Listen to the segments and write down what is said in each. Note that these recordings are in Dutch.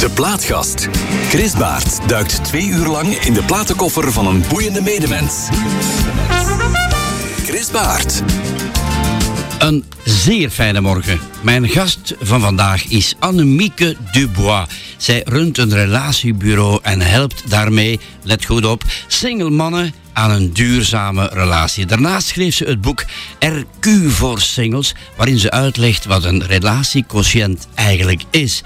De Plaatgast. Chris Baert duikt twee uur lang in de platenkoffer van een boeiende medemens. Chris Baert. Een zeer fijne morgen. Mijn gast van vandaag is Annemieke Dubois. Zij runt een relatiebureau en helpt daarmee, let goed op, single mannen aan een duurzame relatie. Daarnaast schreef ze het boek RQ voor singles, waarin ze uitlegt wat een relatiequotient eigenlijk is.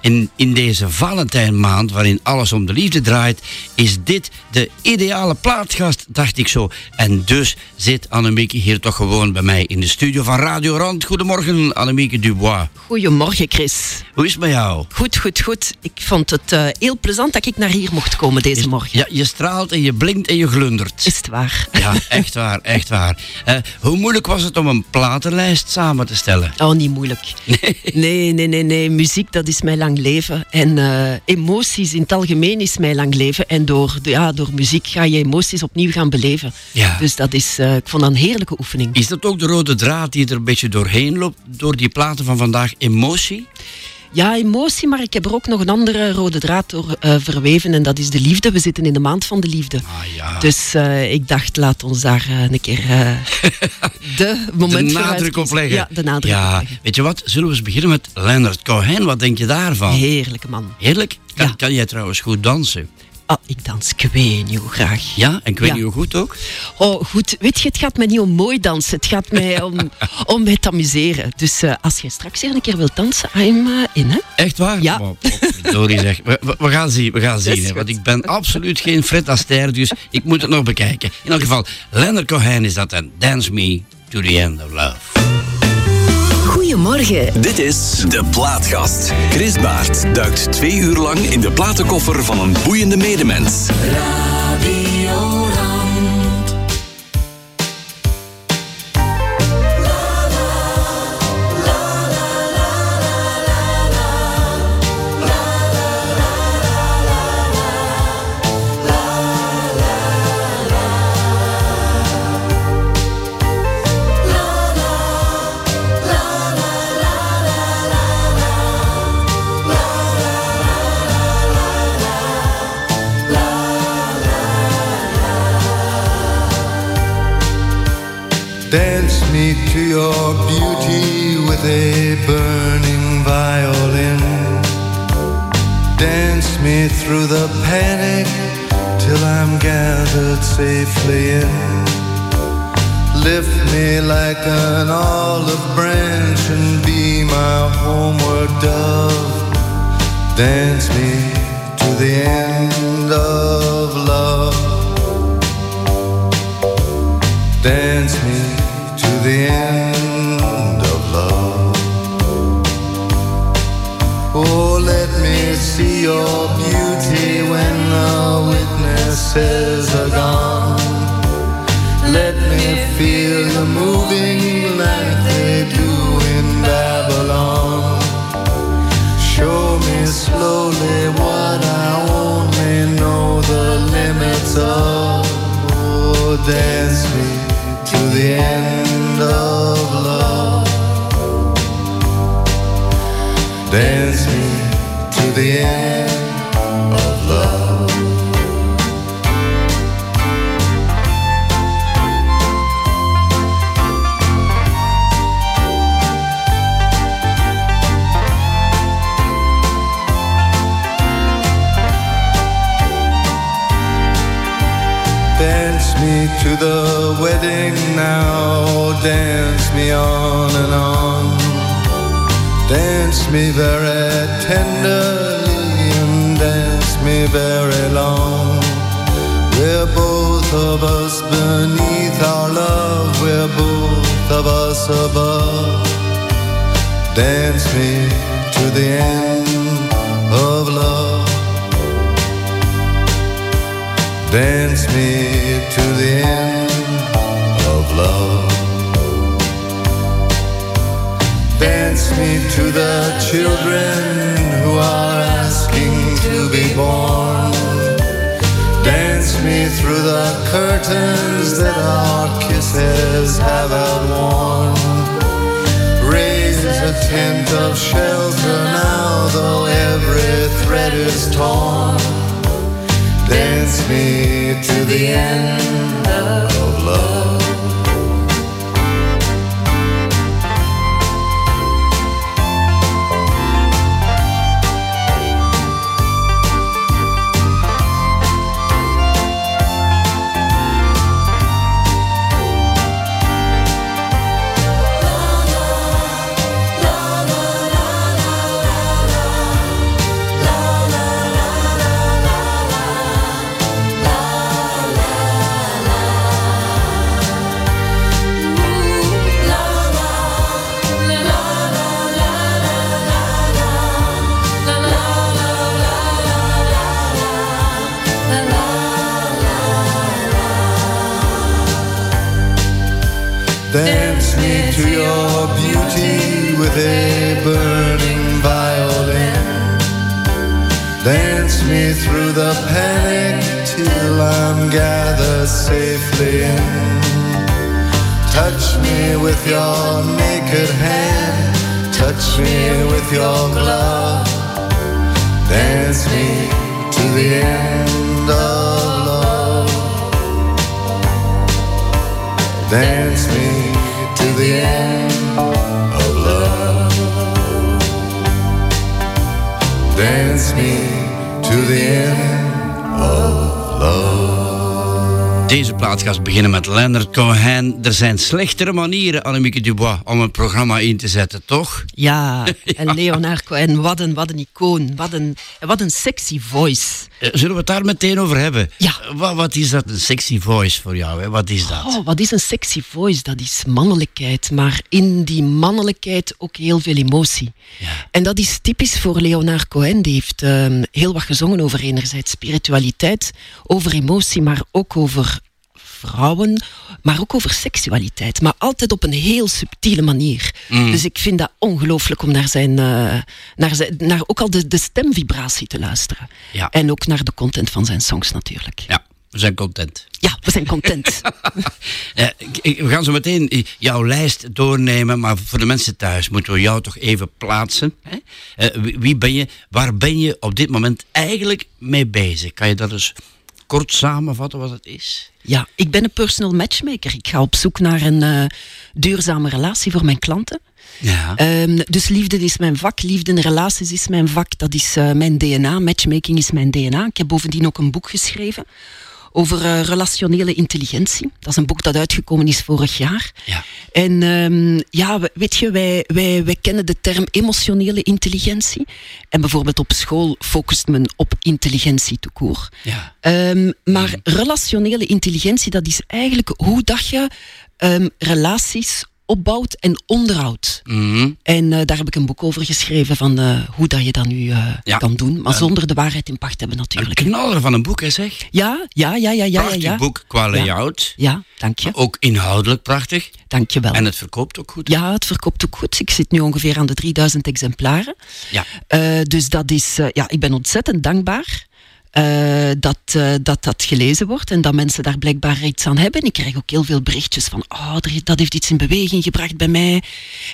In, in deze Valentijnmaand, waarin alles om de liefde draait, is dit de ideale plaatgast, dacht ik zo. En dus zit Annemieke hier toch gewoon bij mij in de studio van Radio Rand. Goedemorgen, Annemieke Dubois. Goedemorgen, Chris. Hoe is het met jou? Goed, goed, goed. Ik vond het uh, heel plezant dat ik naar hier mocht komen deze is, morgen. Ja, je straalt en je blinkt en je glundert. Is het waar? Ja, echt waar, echt waar. Uh, hoe moeilijk was het om een platenlijst samen te stellen? Oh, niet moeilijk. Nee, nee, nee, nee. nee. Muziek, dat is mijn lang leven. En uh, emoties in het algemeen is mijn lang leven. En door, ja, door muziek ga je emoties opnieuw gaan beleven. Ja. Dus dat is, uh, ik vond dat een heerlijke oefening. Is dat ook de rode draad die er een beetje doorheen loopt, door die platen van vandaag, emotie? Ja, emotie, maar ik heb er ook nog een andere rode draad door uh, verweven en dat is de liefde. We zitten in de maand van de liefde. Ah, ja. Dus uh, ik dacht, laat ons daar uh, een keer de moment De nadruk op leggen. Ja, de nadruk ja. Weet je wat, zullen we eens beginnen met Leonard Cohen. Wat denk je daarvan? Heerlijke man. Heerlijk? Kan, Ja. kan jij trouwens goed dansen? Ah, ik dans kwenio graag. Ja, en weet Ja. goed ook. Oh, goed. Weet je, het gaat mij niet om mooi dansen. Het gaat mij om, om mij te amuseren. Dus eh, als je straks weer een keer wilt dansen, I'm eh, in, hè? Echt waar? Ja. Oh, potverdorie zeg. We, gaan zien, we gaan zien. Hè, want ik ben absoluut geen Fred Astaire, dus ik moet het nog bekijken. In elk geval, Leonard Cohen is dat en Dance Me to the End of Love. Goedemorgen. Dit is De Plaatgast. Chris Baert duikt twee uur lang in de platenkoffer van een boeiende medemens. Dance me to your beauty with a burning violin. Dance me through the panic till I'm gathered safely in. Lift me like an olive branch and be my homeward dove. Dance me to the end of love. Dance me the end of love. Oh, let me see your beauty when the witnesses are gone. Let me feel you moving like zijn slechtere manieren, Annemieke Dubois, om een programma in te zetten, toch? Ja, en Leonard Cohen, wat een, wat een icoon. Wat een, wat een sexy voice. Eh, Zullen we het daar meteen over hebben? Ja. Wat, wat is dat, een sexy voice voor jou? Hè? Wat is dat? Oh, wat is een sexy voice? Dat is mannelijkheid, maar in die mannelijkheid ook heel veel emotie. Ja. En dat is typisch voor Leonard Cohen. Die heeft ehm, heel wat gezongen over enerzijds spiritualiteit, over emotie, maar ook over vrouwen, maar ook over seksualiteit. Maar altijd op een heel subtiele manier. Mm. Dus ik vind dat ongelooflijk om naar zijn, eh, naar zijn naar ook al de, de stemvibratie te luisteren. Ja. En ook naar de content van zijn songs natuurlijk. Ja, we zijn content. Ja, we zijn content. Eh, we gaan zo meteen jouw lijst doornemen, maar voor de mensen thuis moeten we jou toch even plaatsen. Eh, wie, wie ben je? Waar ben je op dit moment eigenlijk mee bezig? Kan je dat eens kort samenvatten wat het is? Ja, ik ben een personal matchmaker. Ik ga op zoek naar een eh, duurzame relatie voor mijn klanten. Ja. Ehm, dus liefde is mijn vak, liefde en relaties is mijn vak, dat is eh, mijn DNA, matchmaking is mijn DNA. Ik heb bovendien ook een boek geschreven over eh, relationele intelligentie. Dat is een boek dat uitgekomen is vorig jaar. Ja. En ehm, ja, we- weet je, wij, wij, wij kennen de term emotionele intelligentie. En bijvoorbeeld op school focust men op intelligentie court. Ja. Ehm, maar relationele intelligentie, dat is eigenlijk hoe dat je ehm, relaties opbouwt en onderhoudt. Mhm. En eh, daar heb ik een boek over geschreven van eh, hoe dat je dat nu eh, Ja. kan doen. Maar zonder de waarheid in pacht hebben Een natuurlijk. knaller van een boek, hè zeg. Ja, ja, ja, ja, ja. ja, Prachtig ja. boek qua layout. Ja, dank je. Ook inhoudelijk prachtig. Dank je wel. En het verkoopt ook goed. Ja, het verkoopt ook goed. Ik zit nu ongeveer aan de 3000 exemplaren. Ja. Dus dat is, ja, ik ben ontzettend dankbaar. Eh, dat, eh, dat dat gelezen wordt en dat mensen daar blijkbaar iets aan hebben. Ik krijg ook heel veel berichtjes van, oh, dat heeft iets in beweging gebracht bij mij.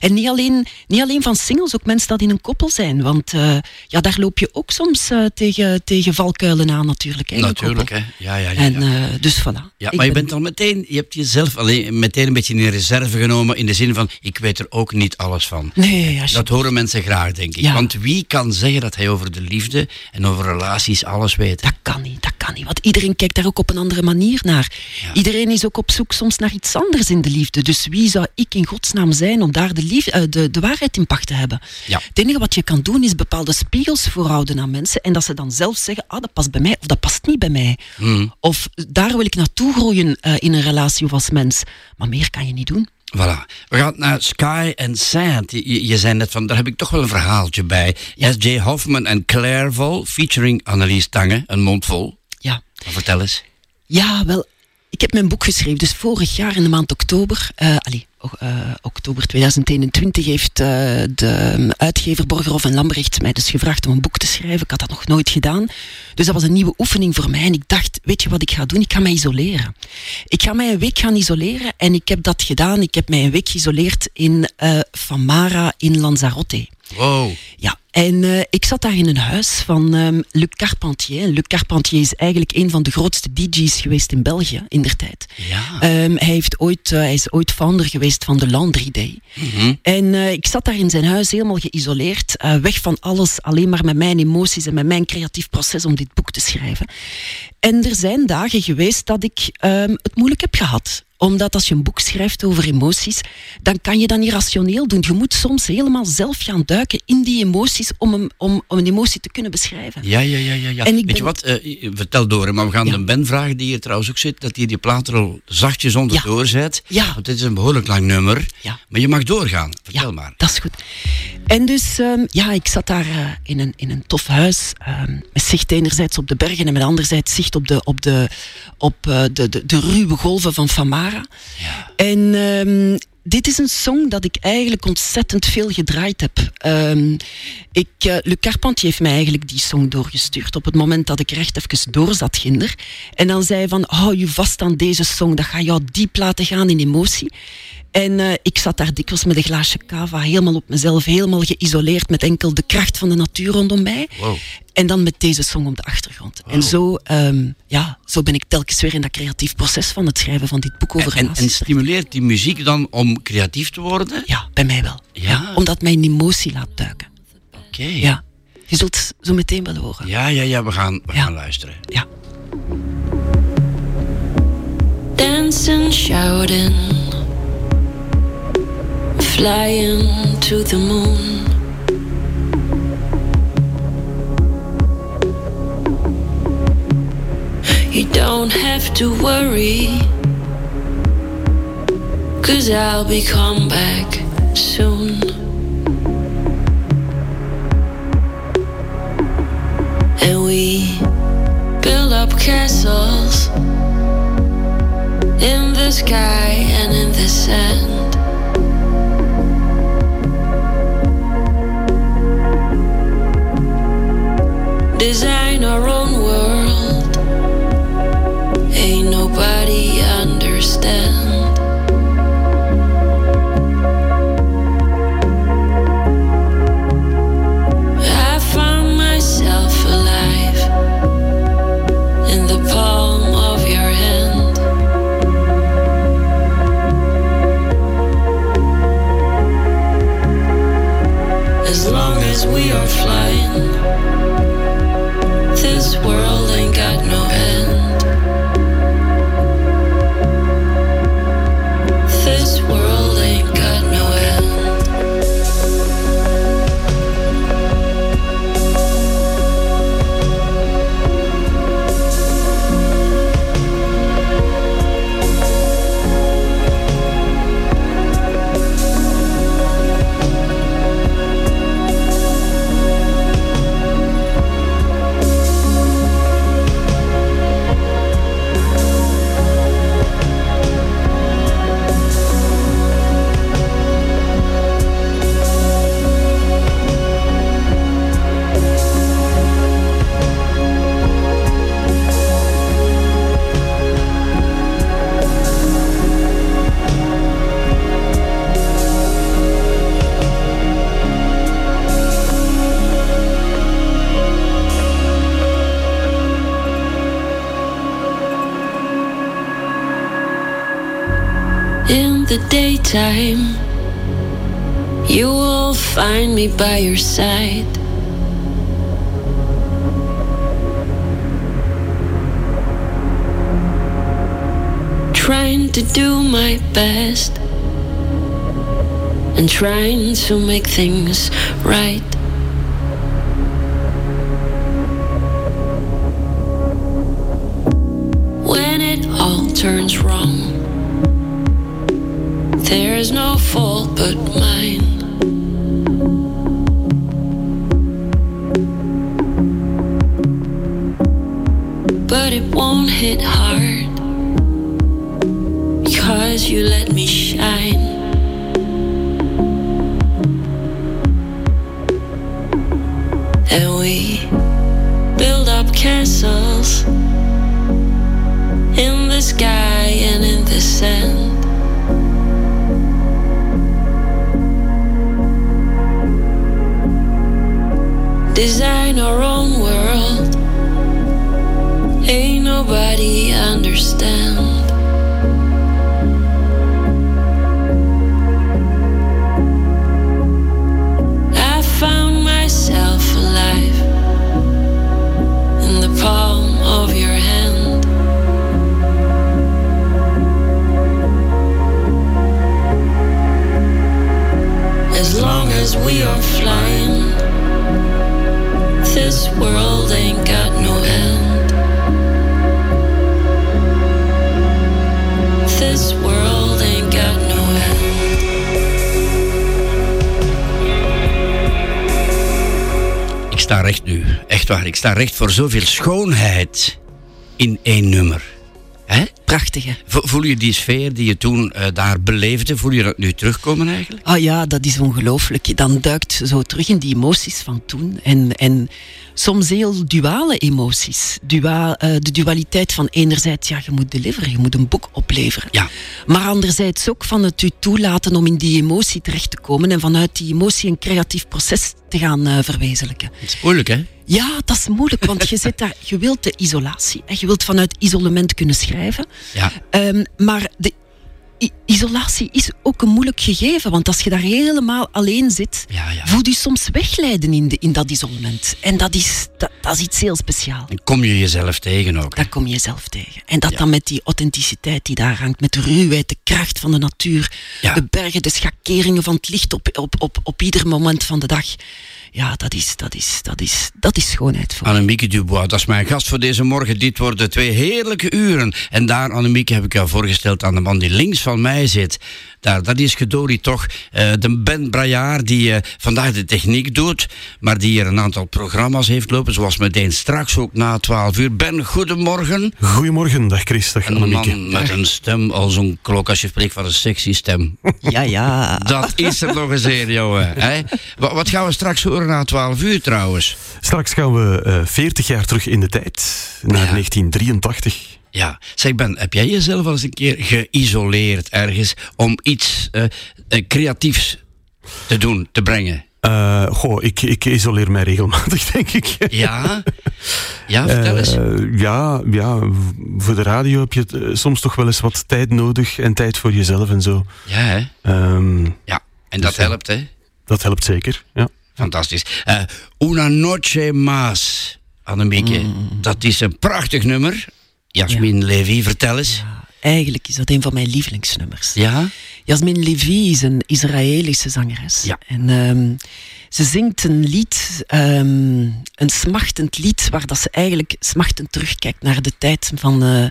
En niet alleen, niet alleen van singles, ook mensen dat in een koppel zijn. Want eh, ja, daar loop je ook soms tegen, tegen valkuilen aan natuurlijk. Hè, Natuurlijk, hè. Ja, ja, ja. En ja. dus voilà. Ja, maar je ben- bent al meteen, je hebt jezelf alleen, meteen een beetje in reserve genomen in de zin van, ik weet er ook niet alles van. Nee, Dat horen mensen graag, denk ik. Ja. Want wie kan zeggen dat hij over de liefde en over relaties alles weet? Dat kan niet, dat kan niet. Want iedereen kijkt daar ook op een andere manier naar. Ja. Iedereen is ook op zoek soms naar iets anders in de liefde. Dus wie zou ik in godsnaam zijn om daar de, lief, eh, de, de waarheid in pacht te hebben? Ja. Het enige wat je kan doen is bepaalde spiegels voorhouden aan mensen. En dat ze dan zelf zeggen, ah, dat past bij mij of dat past niet bij mij. Hmm. Of daar wil ik naartoe groeien eh, in een relatie of als mens. Maar meer kan je niet doen. Voilà. We gaan naar Sky and Sand. Je, je- je zei net van, daar heb ik toch wel een verhaaltje bij. S.J. Hoffman en Claire Vol, featuring Annelies Tange, een mond vol. Ja. Vertel eens. Ja, wel. Ik heb mijn boek geschreven. Dus vorig jaar in de maand oktober, eh allee, eh, oktober 2021, heeft eh, de uitgever Borgerhoff en Lambrecht mij dus gevraagd om een boek te schrijven. Ik had dat nog nooit gedaan. Dus dat was een nieuwe oefening voor mij. En ik dacht, weet je wat ik ga doen? Ik ga mij isoleren. Ik ga mij een week gaan isoleren. En ik heb dat gedaan. Ik heb mij een week geïsoleerd in eh, Famara in Lanzarote. Wow. Ja, en uh, ik zat daar in een huis van um, Luc Carpentier. Luc Carpentier is eigenlijk een van de grootste DJ's geweest in België in der tijd. Ja. Um, hij, heeft ooit, uh, hij is ooit founder geweest van de Landry Day. Mm -hmm. En uh, ik zat daar in zijn huis helemaal geïsoleerd, weg van alles, alleen maar met mijn emoties en met mijn creatief proces om dit boek te schrijven. En er zijn dagen geweest dat ik um, het moeilijk heb gehad omdat als je een boek schrijft over emoties, dan kan je dat niet rationeel doen. Je moet soms helemaal zelf gaan duiken in die emoties om een, om, om een emotie te kunnen beschrijven. Ja, ja, ja. ja, ja. En ik Weet je wat, uh, vertel door, maar we gaan Ja. de Ben vragen die hier trouwens ook zit, dat hij die plaat er al zachtjes onderdoor zet. Ja. Want dit is een behoorlijk lang nummer. Ja. Maar je mag doorgaan. Vertel ja, maar. dat is goed. En dus, ehm, ja, ik zat daar eh, in, een, in een tof huis, ehm, met zicht enerzijds op de bergen en met anderzijds zicht op de, op de, op, eh, de, de, de ruwe golven van Ja. En ehm, dit is een song dat ik eigenlijk ontzettend veel gedraaid heb. Ehm, ik, eh, Le Carpentier heeft mij eigenlijk die song doorgestuurd op het moment dat ik er echt even door zat, ginder. En dan zei van, hou je vast aan deze song, dat gaat jou diep laten gaan in emotie. En eh, ik zat daar dikwijls met een glaasje cava, helemaal op mezelf, helemaal geïsoleerd met enkel de kracht van de natuur rondom mij. Wow. En dan met deze song op de achtergrond. En zo, ehm, ja, zo ben ik telkens weer in dat creatief proces van het schrijven van dit boek over En, en relaties. stimuleert die muziek dan om creatief te worden? Ja, bij mij wel. Ja. omdat mij een emotie laat duiken. Oké. Ja. Je zult zo meteen wel horen. Ja, ja, ja, we gaan, we Ja. gaan luisteren. Ja. dancing, shouting, flying to the moon. You don't have to worry, cause I'll be come back soon. And we build up castles in the sky and in the sand. Design our own world. Ain't nobody understand. I found myself In the daytime, you will find me by your side. Trying to do my best and trying to make things right. But mine. But it won't hit hard. Ik sta recht voor zoveel schoonheid in één nummer. Hè? Prachtig, hè? Vo- Voel je die sfeer die je toen eh, daar beleefde, voel je dat nu terugkomen eigenlijk? Ah ja, dat is ongelooflijk. Dan duikt zo terug in die emoties van toen. En, en soms heel duale emoties. Dua, eh, de dualiteit van enerzijds, ja, je moet deliveren, je moet een boek opleveren. Ja. Maar anderzijds ook van het u toelaten om in die emotie terecht te komen en vanuit die emotie een creatief proces te gaan eh, verwezenlijken. Het is moeilijk, hè? Ja, dat is moeilijk, want je, zit daar, je wilt de isolatie en je wilt vanuit isolement kunnen schrijven. Ja. Ehm, maar de isolatie is ook een moeilijk gegeven, want als je daar helemaal alleen zit, Ja, ja. voel je soms wegleiden in, de, in dat isolement. En dat is, dat, dat is iets heel speciaals. Dan kom je jezelf tegen ook. hè? Daar kom je jezelf tegen. En dat Ja. dan met die authenticiteit die daar hangt, met de ruwheid, de kracht van de natuur, de bergen, de schakeringen van het licht op, op, op, op ieder moment van de dag. Ja, dat is, dat is, dat is, dat is schoonheid voor. Annemieke Dubois, dat is mijn gast voor deze morgen. Dit worden twee heerlijke uren. En daar, Annemieke, heb ik jou voorgesteld aan de man die links van mij zit. Daar, dat is Gedori toch, eh, de Ben Brajaar die eh, vandaag de techniek doet, maar die hier een aantal programma's heeft lopen, zoals meteen straks ook na 12 uur. Ben, goedemorgen. Goedemorgen, dag Chris, dag En een Annemieke. man met een stem als een klok, als je spreekt van een sexy stem. Ja, ja. Dat is er nog eens een, jongen. Hè? Wat, wat gaan we straks horen na 12 uur trouwens? Straks gaan we eh 40 jaar terug in de tijd, naar Ja. 1983. Ja, zeg Ben, heb jij jezelf al eens een keer geïsoleerd ergens om iets eh, eh, creatiefs te doen, te brengen? Eh, goh, ik, ik isoleer mij regelmatig, denk ik. Ja? Ja, vertel eens. Eh, ja, ja, voor de radio heb je soms toch wel eens wat tijd nodig en tijd voor jezelf en zo. Ja, hè? Ehm, Ja, en dat Dus helpt, hè? dat helpt zeker, ja. Fantastisch. Eh, Una Noche Más, Annemieke. Dat is een prachtig nummer. Jasmin Levy, vertel eens. Eigenlijk is dat een van mijn lievelingsnummers. Ja? Jasmin Levy is een Israëlische zangeres. Ja. En ehm, ze zingt een lied, ehm, een smachtend lied, waar dat ze eigenlijk smachtend terugkijkt naar de tijd van... eh,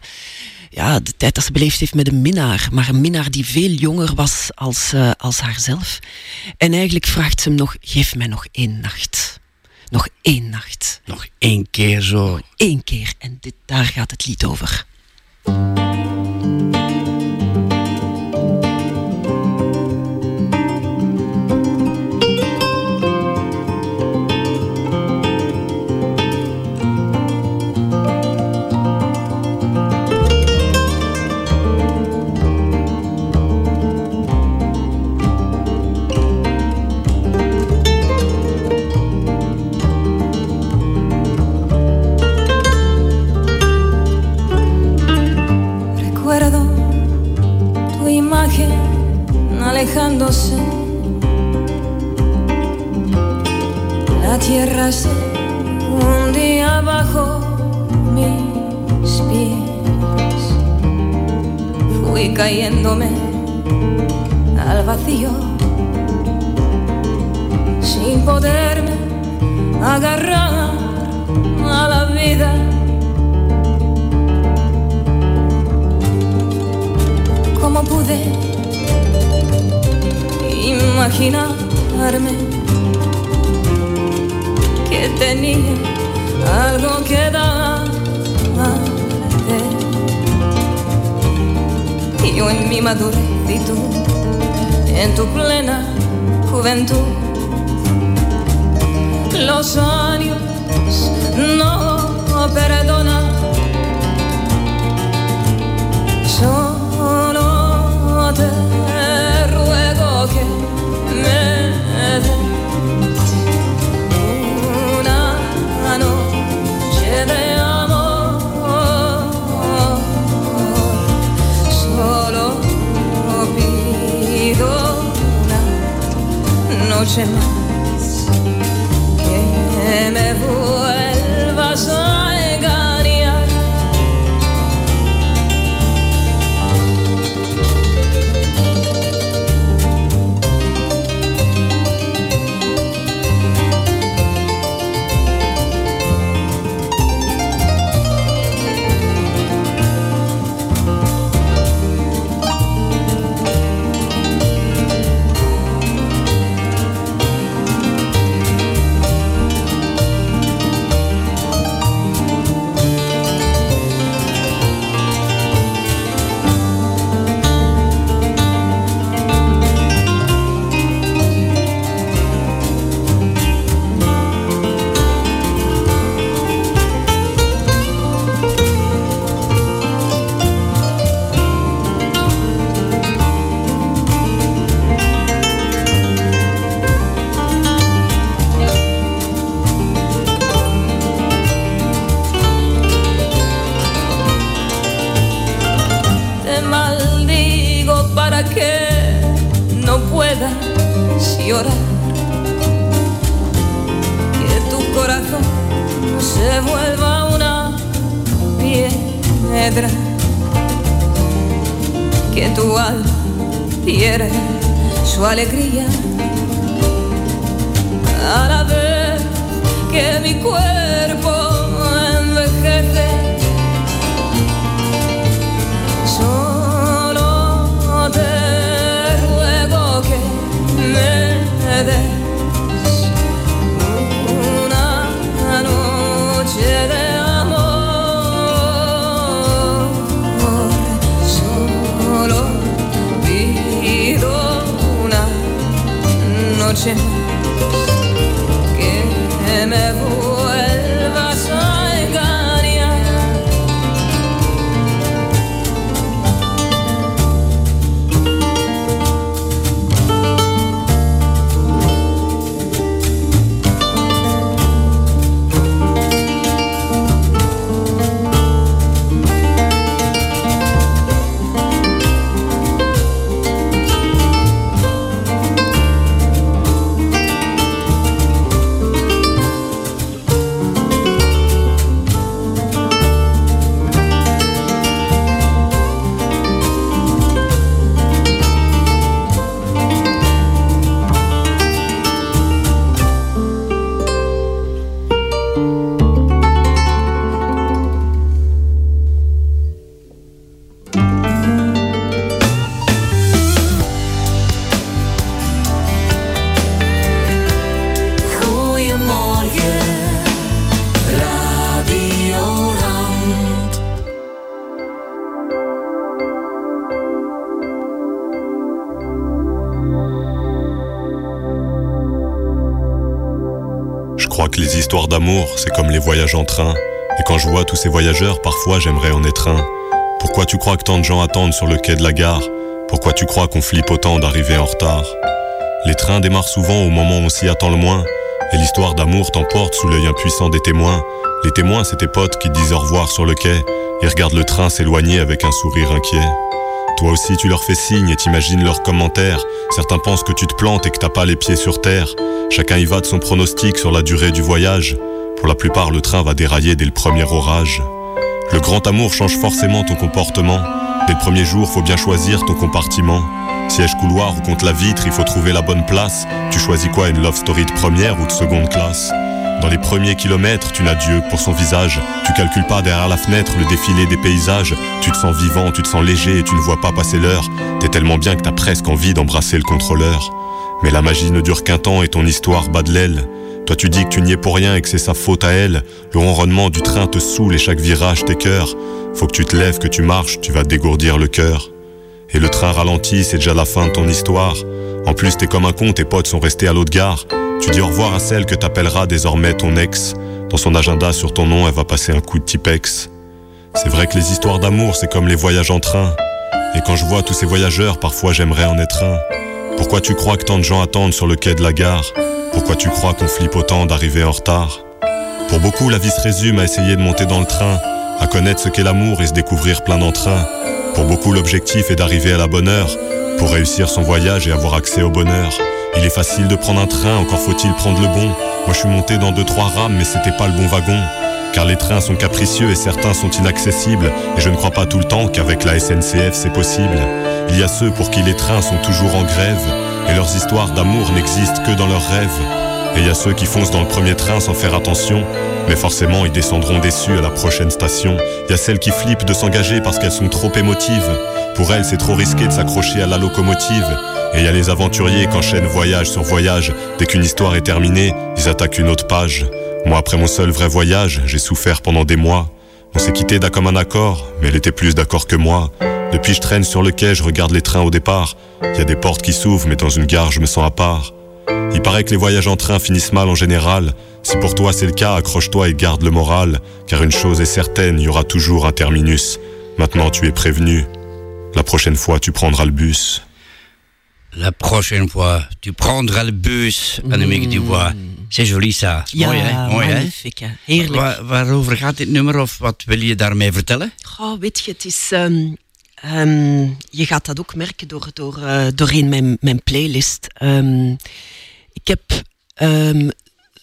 ja, de tijd dat ze beleefd heeft met een minnaar. Maar een minnaar die veel jonger was als, eh, als haarzelf. En eigenlijk vraagt ze hem nog, geef mij nog één nacht. Nog één nacht. Nog één keer zo. Eén keer. En dit, daar gaat het lied over. En train. Et quand je vois tous ces voyageurs, parfois j'aimerais en être un. Pourquoi tu crois que tant de gens attendent sur le quai de la gare? Pourquoi tu crois qu'on flippe autant d'arriver en retard? Les trains démarrent souvent au moment où on s'y attend le moins. Et l'histoire d'amour t'emporte sous l'œil impuissant des témoins. Les témoins, c'est tes potes qui disent au revoir sur le quai et regardent le train s'éloigner avec un sourire inquiet. Toi aussi, tu leur fais signe et t'imagines leurs commentaires. Certains pensent que tu te plantes et que t'as pas les pieds sur terre. Chacun y va de son pronostic sur la durée du voyage. Pour la plupart, le train va dérailler dès le premier orage. Le grand amour change forcément ton comportement. Dès le premier jour, faut bien choisir ton compartiment. Siège couloir ou contre la vitre, il faut trouver la bonne place. Tu choisis quoi, une love story de première ou de seconde classe? Dans les premiers kilomètres, tu n'as Dieu pour son visage. Tu calcules pas derrière la fenêtre le défilé des paysages. Tu te sens vivant, tu te sens léger et tu ne vois pas passer l'heure. T'es tellement bien que t'as presque envie d'embrasser le contrôleur. Mais la magie ne dure qu'un temps et ton histoire bat de l'aile. Toi tu dis que tu n'y es pour rien et que c'est sa faute à elle. Le ronronnement du train te saoule et chaque virage t'écœure. Faut que tu te lèves, que tu marches, tu vas dégourdir le cœur. Et le train ralentit, c'est déjà la fin de ton histoire. En plus, t'es comme un con, tes potes sont restés à l'autre gare. Tu dis au revoir à celle que t'appelleras désormais ton ex. Dans son agenda sur ton nom, elle va passer un coup de Tipex. C'est vrai que les histoires d'amour, c'est comme les voyages en train. Et quand je vois tous ces voyageurs, parfois j'aimerais en être un. Pourquoi tu crois que tant de gens attendent sur le quai de la gare? Pourquoi tu crois qu'on flippe autant d'arriver en retard? Pour beaucoup, la vie se résume à essayer de monter dans le train, à connaître ce qu'est l'amour et se découvrir plein d'entrain. Pour beaucoup, l'objectif est d'arriver à la bonne heure, pour réussir son voyage et avoir accès au bonheur. Il est facile de prendre un train, encore faut-il prendre le bon. Moi je suis monté dans deux trois rames, mais c'était pas le bon wagon. Car les trains sont capricieux et certains sont inaccessibles. Et je ne crois pas tout le temps qu'avec la SNCF c'est possible. Il y a ceux pour qui les trains sont toujours en grève. Et leurs histoires d'amour n'existent que dans leurs rêves. Et il y a ceux qui foncent dans le premier train sans faire attention. Mais forcément, ils descendront déçus à la prochaine station. Il y a celles qui flippent de s'engager parce qu'elles sont trop émotives. Pour elles, c'est trop risqué de s'accrocher à la locomotive. Et il y a les aventuriers qui enchaînent voyage sur voyage. Dès qu'une histoire est terminée, ils attaquent une autre page. Moi, après mon seul vrai voyage, j'ai souffert pendant des mois. On s'est quitté d'un accord, mais elle était plus d'accord que moi. Depuis, je traîne sur le quai, je regarde les trains au départ. Il y a des portes qui s'ouvrent, mais dans une gare, je me sens à part. Il paraît que les voyages en train finissent mal en général. Si pour toi c'est le cas, accroche-toi et garde le moral, car une chose est certaine, il y aura toujours un terminus. Maintenant tu es prévenu. La prochaine fois tu prendras le bus. La prochaine fois, tu prendras le bus, Annemiek Dubois. C'est joli ça. Ja, Mooi hè? Mooi hè? magnifique. hè. Heerlijk. Wa- waarover gaat dit nummer of wat wil je daarmee vertellen? Goh, weet je, het is... ehm, ehm, je gaat dat ook merken door, door, eh, doorheen mijn, mijn playlist. Ehm, ik heb ehm,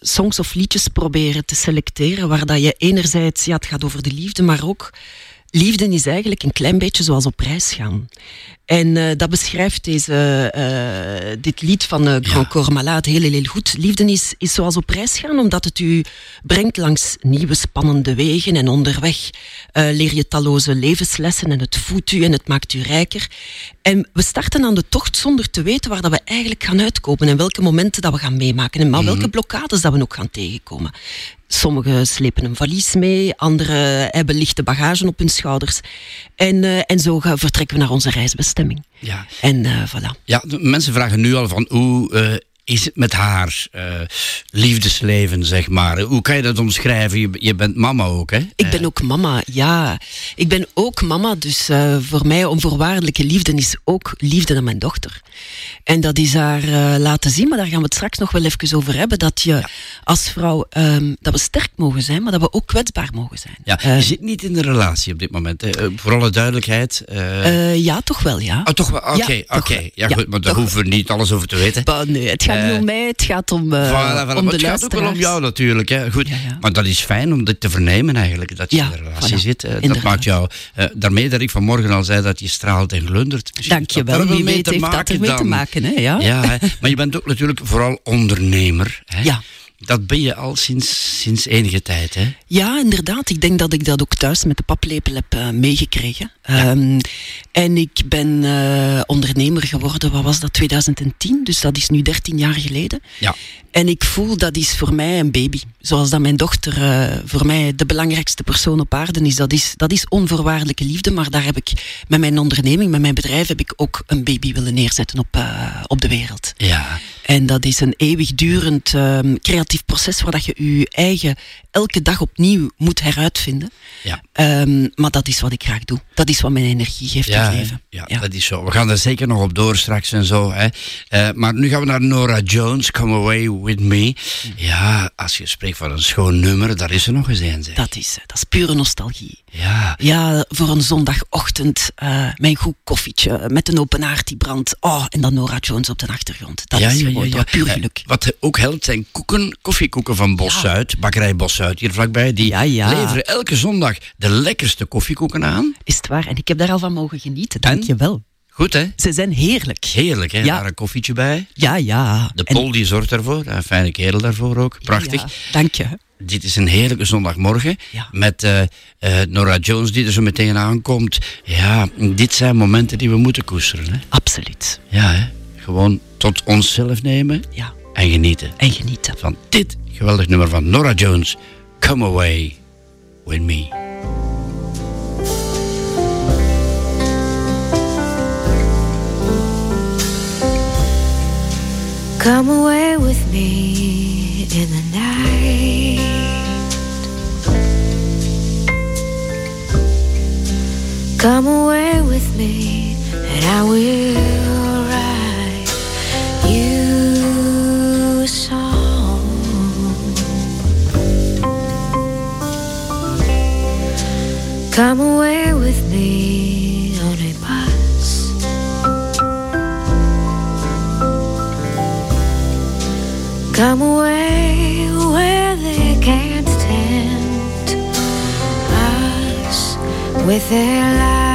songs of liedjes proberen te selecteren waar dat je enerzijds, ja, het gaat over de liefde, maar ook liefde is eigenlijk een klein beetje zoals op reis gaan. En uh, dat beschrijft deze, uh, dit lied van uh, Grand Corps Malade heel, heel, heel goed. Liefde is, is zoals op reis gaan, omdat het u brengt langs nieuwe spannende wegen. En onderweg leer je talloze levenslessen en het voedt u en het maakt u rijker. En we starten aan de tocht zonder te weten waar dat we eigenlijk gaan uitkomen en welke momenten dat we gaan meemaken en maar welke mhm. blokkades dat we ook gaan tegenkomen. Sommigen slepen een valies mee, anderen hebben lichte bagage op hun schouders. En, uh, en zo gaan, vertrekken we naar onze reisbestemming. Ja. En uh, voilà. Ja, mensen vragen nu al van hoe uh, is het met haar uh, liefdesleven, zeg maar? Hoe kan je dat omschrijven? Je, je bent mama ook, hè? Ik ben ook mama, ja. Ik ben ook mama, dus uh, voor mij onvoorwaardelijke liefde is ook liefde naar mijn dochter. En dat is haar uh, laten zien, maar daar gaan we het straks nog wel even over hebben, dat je als vrouw, um, dat we sterk mogen zijn, maar dat we ook kwetsbaar mogen zijn. Ja, je zit niet in een relatie op dit moment, hè? voor alle duidelijkheid. ja, toch wel, ja. Oh, toch wel, oké, oké. Ja, goed, maar daar hoeven we niet alles over te weten. Bah, nee, het gaat niet om mij, het gaat om, uh, voilà, voilà, om de Het gaat ook wel om jou natuurlijk. Hè. Goed, Maar dat is fijn om dit te vernemen eigenlijk, dat je in een relatie zit. Uh, dat maakt jou, uh, daarmee dat ik vanmorgen al zei dat je straalt en glundert. Dank je wel, wie weet heeft dat ermee te maken. Hè? Ja, ja hè. maar je bent ook natuurlijk vooral ondernemer. Hè? Ja. Dat ben je al sinds, sinds enige tijd, hè? Ja, inderdaad. Ik denk dat ik dat ook thuis met de paplepel heb uh, meegekregen. Um, en ik ben uh, ondernemer geworden, wat was dat, 2010? Dus dat is nu 13 jaar geleden. Ja. En ik voel dat is voor mij een baby. Zoals dat mijn dochter uh, voor mij de belangrijkste persoon op aarde is. Dat, is. dat is onvoorwaardelijke liefde, maar daar heb ik met mijn onderneming, met mijn bedrijf, heb ik ook een baby willen neerzetten op, uh, op de wereld. Ja. En dat is een eeuwigdurend um, creatief proces waar dat je je eigen elke dag opnieuw moet heruitvinden. Ja. Um, maar dat is wat ik graag doe. Dat is wat mijn energie geeft ja, in het leven. Ja, ja, dat is zo. We gaan er zeker nog op door straks en zo. Hè. Uh, maar nu gaan we naar Nora Jones, Come Away With Me. Ja, als je spreekt van een schoon nummer, daar is er nog eens een. Zeg. Dat is, dat is pure nostalgie. Ja. Ja, voor een zondagochtend uh, mijn goed koffietje met een open haard die brandt. Oh, en dan Nora Jones op de achtergrond. Dat is gewoon ja, puur eh, geluk. Wat ook helpt zijn koeken, koffiekoeken van Bos Zuid, bakkerij Bos Zuid hier vlakbij. Die leveren elke zondag de lekkerste koffiekoeken aan. Is het waar? En ik heb daar al van mogen genieten. Dank je wel. Goed, hè? Ze zijn heerlijk. Heerlijk, hè? Ja. Daar een koffietje bij. Ja, ja. De Pol die zorgt ervoor. Een fijne kerel daarvoor ook. Prachtig. Ja, dank je. Dit is een heerlijke zondagmorgen. Ja. Met uh, uh, Nora Jones die er zo meteen aankomt. Ja, dit zijn momenten die we moeten koesteren. Hè? Absoluut. Ja, hè? Gewoon tot onszelf nemen. Ja. En genieten. En genieten. Van dit geweldig nummer van Nora Jones. Come away with me. Come away with me in the night. Come away with me, and I will write you a song. Come away with me Come away where they can't tempt us with their lies.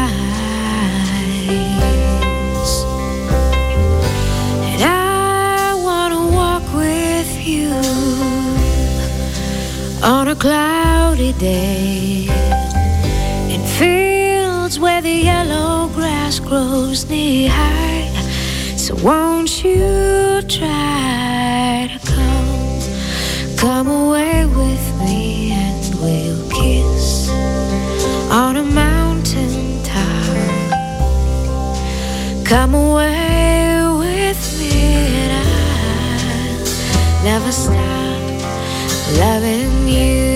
And I want to walk with you on a cloudy day in fields where the yellow grass grows knee high. So won't you try Come away with me and we'll kiss on a mountain top. Come away with me and I'll never stop loving you.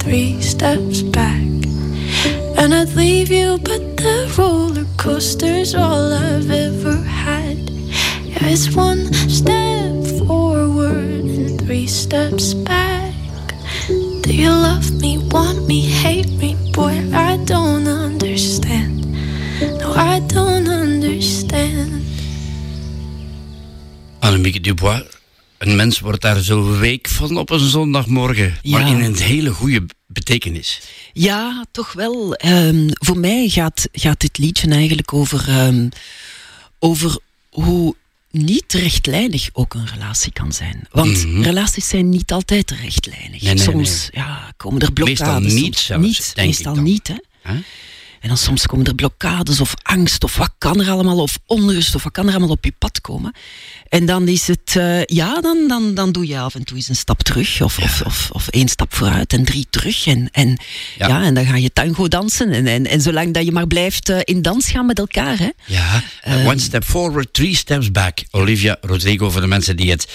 Three steps back. And I'd leave you, but the roller coaster's all I've ever had. Yeah, it's one step forward and three steps back. Do you love me, want me, hate me? Boy, I don't understand. No, I don't understand. Annemieke Dubois, een mens wordt daar zo week van op een zondagmorgen. Maar in een hele goede betekenis. Ja, toch wel. Ehm, voor mij gaat, gaat dit liedje eigenlijk over, ehm, over hoe niet rechtlijnig ook een relatie kan zijn. Want Mhm. relaties zijn niet altijd rechtlijnig. Nee, nee, soms Ja, komen er blokkades. Meestal niet zelfs, niet, denk ik meestal dan. niet, hè. Hè? En dan soms komen er blokkades of angst of wat kan er allemaal, of onrust of wat kan er allemaal op je pad komen. En dan is het, eh, ja, dan, dan, dan doe je af en toe eens een stap terug of, of, of, of één stap vooruit en drie terug. En, en, Ja. ja. en dan ga je tango dansen. En, en, en zolang dat je maar blijft eh, in dans gaan met elkaar. Hè. Ja, uh, one step forward, three steps back. Olivia Rodrigo, voor de mensen die het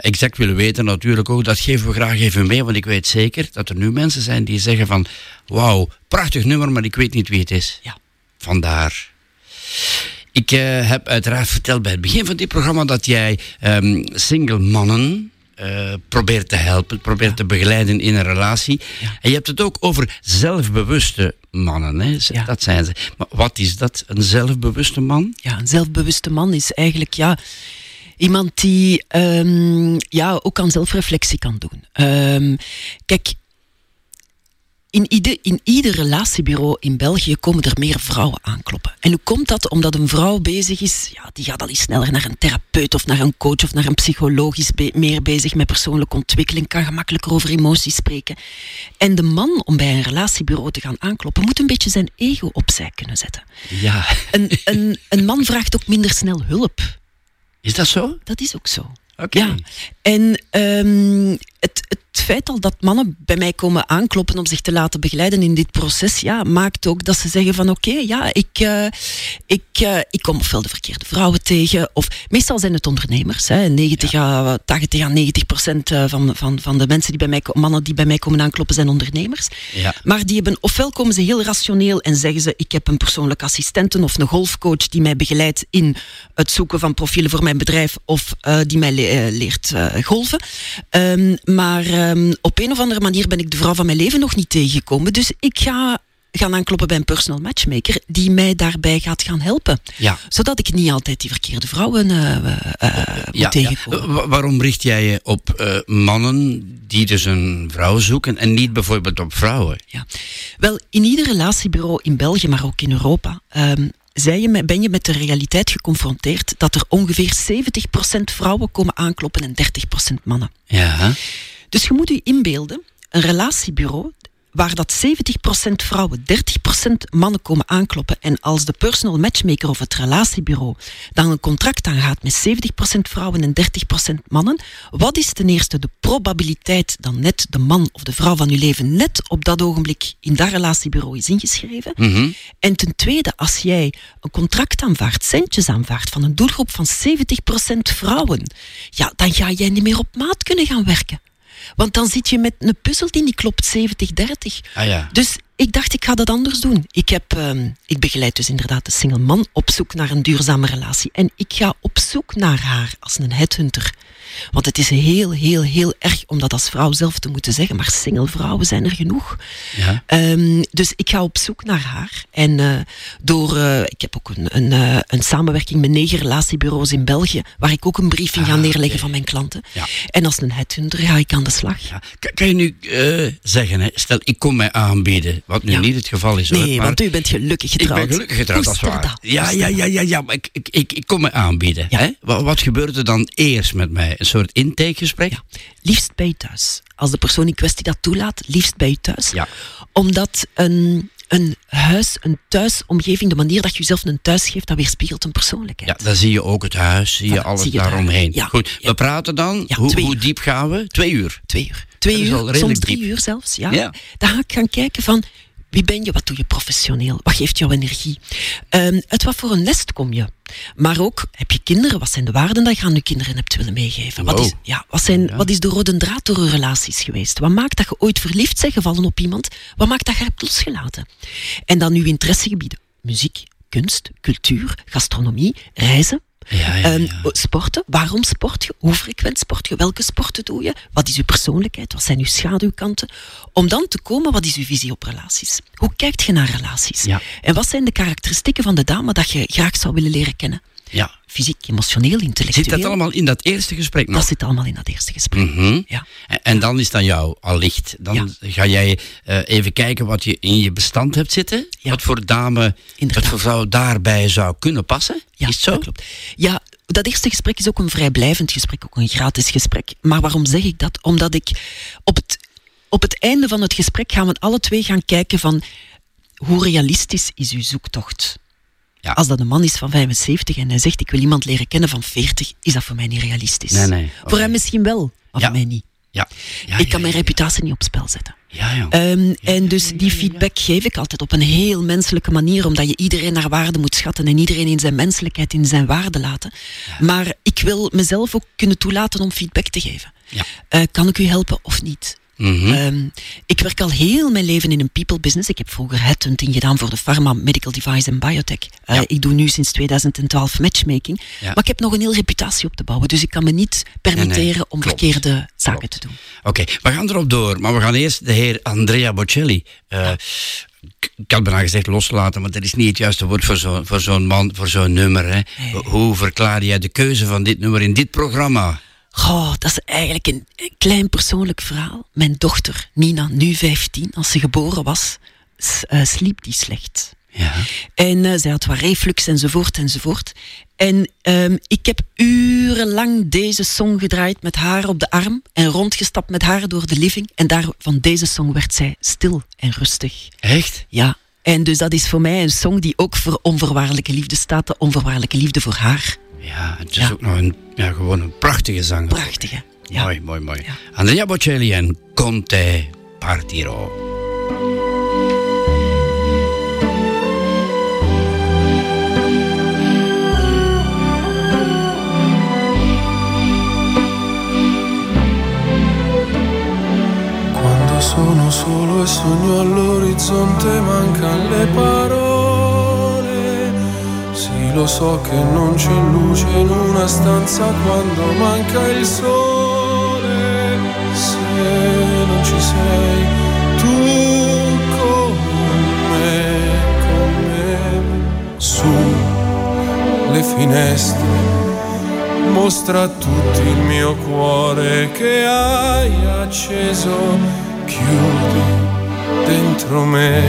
exact willen weten, natuurlijk ook, dat geven we graag even mee, want ik weet zeker dat er nu mensen zijn die zeggen van, wauw, prachtig nummer, maar ik weet niet wie het is. Ja. Vandaar. Ik uh, heb uiteraard verteld bij het begin van dit programma dat jij um, single mannen uh, probeert te helpen, probeert ja. te begeleiden in een relatie. Ja. En je hebt het ook over zelfbewuste mannen. Hè? Ja. Dat zijn ze. Maar wat is dat, een zelfbewuste man? Ja, een zelfbewuste man is eigenlijk ja, iemand die um, ja, ook aan zelfreflectie kan doen. Um, kijk, in ieder, in ieder relatiebureau in België komen er meer vrouwen aankloppen. En hoe komt dat? Omdat een vrouw bezig is, ja, die gaat al eens sneller naar een therapeut of naar een coach of naar een psycholoog, is be meer bezig met persoonlijke ontwikkeling, kan gemakkelijker over emoties spreken. En de man, om bij een relatiebureau te gaan aankloppen, moet een beetje zijn ego opzij kunnen zetten. Ja. Een, een, een man vraagt ook minder snel hulp. Is dat zo? Dat is ook zo. Oké. Okay. Ja. En um, het, het feit al dat mannen bij mij komen aankloppen om zich te laten begeleiden in dit proces, ja, maakt ook dat ze zeggen van oké, ja, ik, eh, ik, eh, ik kom ofwel de verkeerde vrouwen tegen, of meestal zijn het ondernemers. Hè, 90 à 80 à 90 procent eh, van, van, van de mensen die bij mij, mannen die bij mij komen aankloppen zijn ondernemers. Ja. Maar die hebben, ofwel komen ze heel rationeel en zeggen ze, ik heb een persoonlijke assistente of een golfcoach die mij begeleidt in het zoeken van profielen voor mijn bedrijf of die mij le- leert golven. Ehm, maar ehm, op een of andere manier ben ik de vrouw van mijn leven nog niet tegengekomen. Dus ik ga gaan aankloppen bij een personal matchmaker die mij daarbij gaat gaan helpen. Ja. Zodat ik niet altijd die verkeerde vrouwen eh, eh, moet Ja, tegenkomen. Wa- waarom richt jij je op eh, mannen die dus een vrouw zoeken en niet bijvoorbeeld op vrouwen? Ja. Wel, in ieder relatiebureau in België, maar ook in Europa, ehm, zij je ben je met de realiteit geconfronteerd dat er ongeveer 70% vrouwen komen aankloppen en 30% mannen. Ja. Dus je moet je inbeelden, een relatiebureau waar dat 70% vrouwen, 30% mannen komen aankloppen en als de personal matchmaker of het relatiebureau dan een contract aangaat met 70% vrouwen en 30% mannen, wat is ten eerste de probabiliteit dat net de man of de vrouw van uw leven net op dat ogenblik in dat relatiebureau is ingeschreven? Mhm. En ten tweede, als jij een contract aanvaardt, centjes aanvaardt van een doelgroep van 70% vrouwen, ja, dan ga jij niet meer op maat kunnen gaan werken. Want dan zit je met een puzzel die niet klopt, 70-30. Ah ja. Dus ik dacht, ik ga dat anders doen. Ik, heb, ehm, ik begeleid dus inderdaad de single man op zoek naar een duurzame relatie. En ik ga op zoek naar haar als een headhunter. Want het is heel, heel, heel erg om dat als vrouw zelf te moeten zeggen. Maar single vrouwen zijn er genoeg. Ja. Ehm, dus ik ga op zoek naar haar. En eh, door, eh, ik heb ook een, een, eh, een samenwerking met negen relatiebureaus in België, waar ik ook een briefing ga Ah, neerleggen oké. van mijn klanten. Ja. En als een headhunter ga ik aan de slag. Ja. Kan, je nu zeggen, hè, stel ik kom mij aanbieden, wat nu niet het geval is. hoor, Nee, maar want u bent gelukkig ik getrouwd. ben gelukkig getrouwd, dat is Koester waar. dat, Ja, ja, dat. ja, ja, ja, maar ik, ik, ik, ik kom mij aanbieden. Hè? Wat, wat gebeurt er dan eerst met mij? Een soort intakegesprek? Ja. Liefst bij je thuis. Als de persoon in kwestie dat toelaat, liefst bij je thuis. Ja. Omdat een, een huis, een thuisomgeving, de manier dat je jezelf een thuis geeft, dat weerspiegelt een persoonlijkheid. Ja, dan zie je ook het huis, zie je Voilà, alles zie je het daaromheen. Ja, Goed, ja. we praten dan. Ja, hoe, hoe diep gaan we? Twee uur. Twee uur. Twee uur, soms drie diep. uur zelfs. Ja. Ja. Dan ga ik gaan kijken van wie ben je, wat doe je professioneel, wat geeft jouw energie. Ehm, uit wat voor een nest kom je. Maar ook, heb je kinderen, wat zijn de waarden dat je aan je kinderen hebt willen meegeven? Wat is, ja, wat, zijn, Ja. wat is de rode draad door je relaties geweest? Wat maakt dat je ooit verliefd bent gevallen op iemand? Wat maakt dat je hebt losgelaten? En dan uw interessegebieden. Muziek, kunst, cultuur, gastronomie, reizen. Ja, ja, Ehm, ja. sporten, waarom sport je? Hoe frequent sport je? Welke sporten doe je? Wat is uw persoonlijkheid? Wat zijn uw schaduwkanten? Om dan te komen, wat is uw visie op relaties? Hoe kijkt je naar relaties? En wat zijn de karakteristieken van de dame dat je graag zou willen leren kennen? Ja. Fysiek, emotioneel, intellectueel. Zit dat allemaal in dat eerste gesprek nog? Dat zit allemaal in dat eerste gesprek. Mhm. Ja. En, en dan is dan jou allicht. Dan Ja. ga jij eh, even kijken wat je in je bestand hebt zitten. Ja. Wat voor dame, Inderdaad. wat voor vrouw daarbij zou kunnen passen. Ja, is het zo? dat klopt. Ja, dat eerste gesprek is ook een vrijblijvend gesprek, ook een gratis gesprek. Maar waarom zeg ik dat? Omdat ik op het, op het einde van het gesprek gaan we alle twee gaan kijken van hoe realistisch is uw zoektocht? Ja. Als dat een man is van 75 en hij zegt ik wil iemand leren kennen van 40, is dat voor mij niet realistisch. Nee, nee, Voor hem misschien wel, maar Ja. voor mij niet. Ja. Ja, ik ja, kan mijn ja, reputatie niet op spel zetten. Ja, ja. Ehm, en dus die feedback geef ik altijd op een heel menselijke manier, omdat je iedereen naar waarde moet schatten en iedereen in zijn menselijkheid, in zijn waarde laten. Maar ik wil mezelf ook kunnen toelaten om feedback te geven. Ja. Eh, kan ik u helpen of niet? Mhm. Ehm, ik werk al heel mijn leven in een people business. Ik heb vroeger headhunting gedaan voor de pharma, medical device en biotech. Eh, Ja. Ik doe nu sinds 2012 matchmaking. Ja. Maar ik heb nog een heel reputatie op te bouwen. Dus ik kan me niet permitteren om klopt. verkeerde zaken Klopt. te doen. Oké, we gaan erop door. Maar we gaan eerst de heer Andrea Bocelli. eh, ik- Ik had bijna gezegd loslaten, maar dat is niet het juiste woord voor zo'n voor zo'n man, voor zo'n nummer. Hè. Hoe verklaar jij de keuze van dit nummer in dit programma? Goh, dat is eigenlijk een, klein persoonlijk verhaal. Mijn dochter, Nina, nu 15, als ze geboren was, eh, sliep die slecht. Ja. En eh, zij had wat reflux enzovoort enzovoort. En ehm, ik heb urenlang deze song gedraaid met haar op de arm en rondgestapt met haar door de living. En daar, van deze song werd zij stil en rustig. Echt? Ja. En dus dat is voor mij een song die ook voor onvoorwaardelijke liefde staat. De onvoorwaardelijke liefde voor haar. Ja, het is Ja. ook nog een, ja, gewoon een prachtige zanger. Prachtige. Mooi, mooi, mooi. Andrea Bocelli en Conte Partiro. Quando sono solo e sogno all'orizzonte mancano le parole. Lo so che non c'è luce in una stanza quando manca il sole. Se non ci sei tu con me, con me, su le finestre mostra a tutti il mio cuore che hai acceso, chiudi dentro me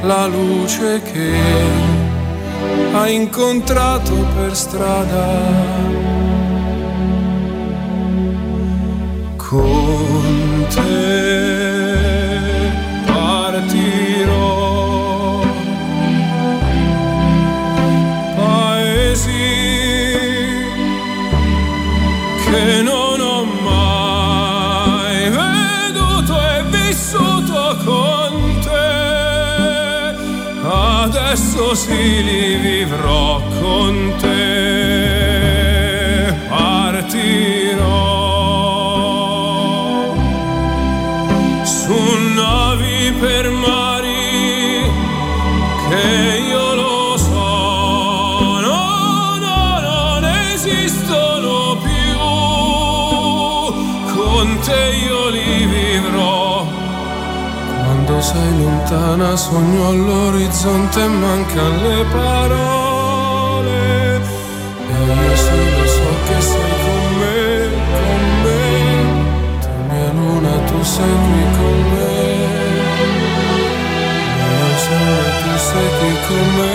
la luce che hai incontrato per strada. Con te partirò paesi che non Adesso sì li vivrò con te. Sei lontana sogno all'orizzonte e mancano le parole. E io sì lo so che sei con me, con me. Tu mia luna, tu sei qui con me. Mio sole, tu sei qui con me,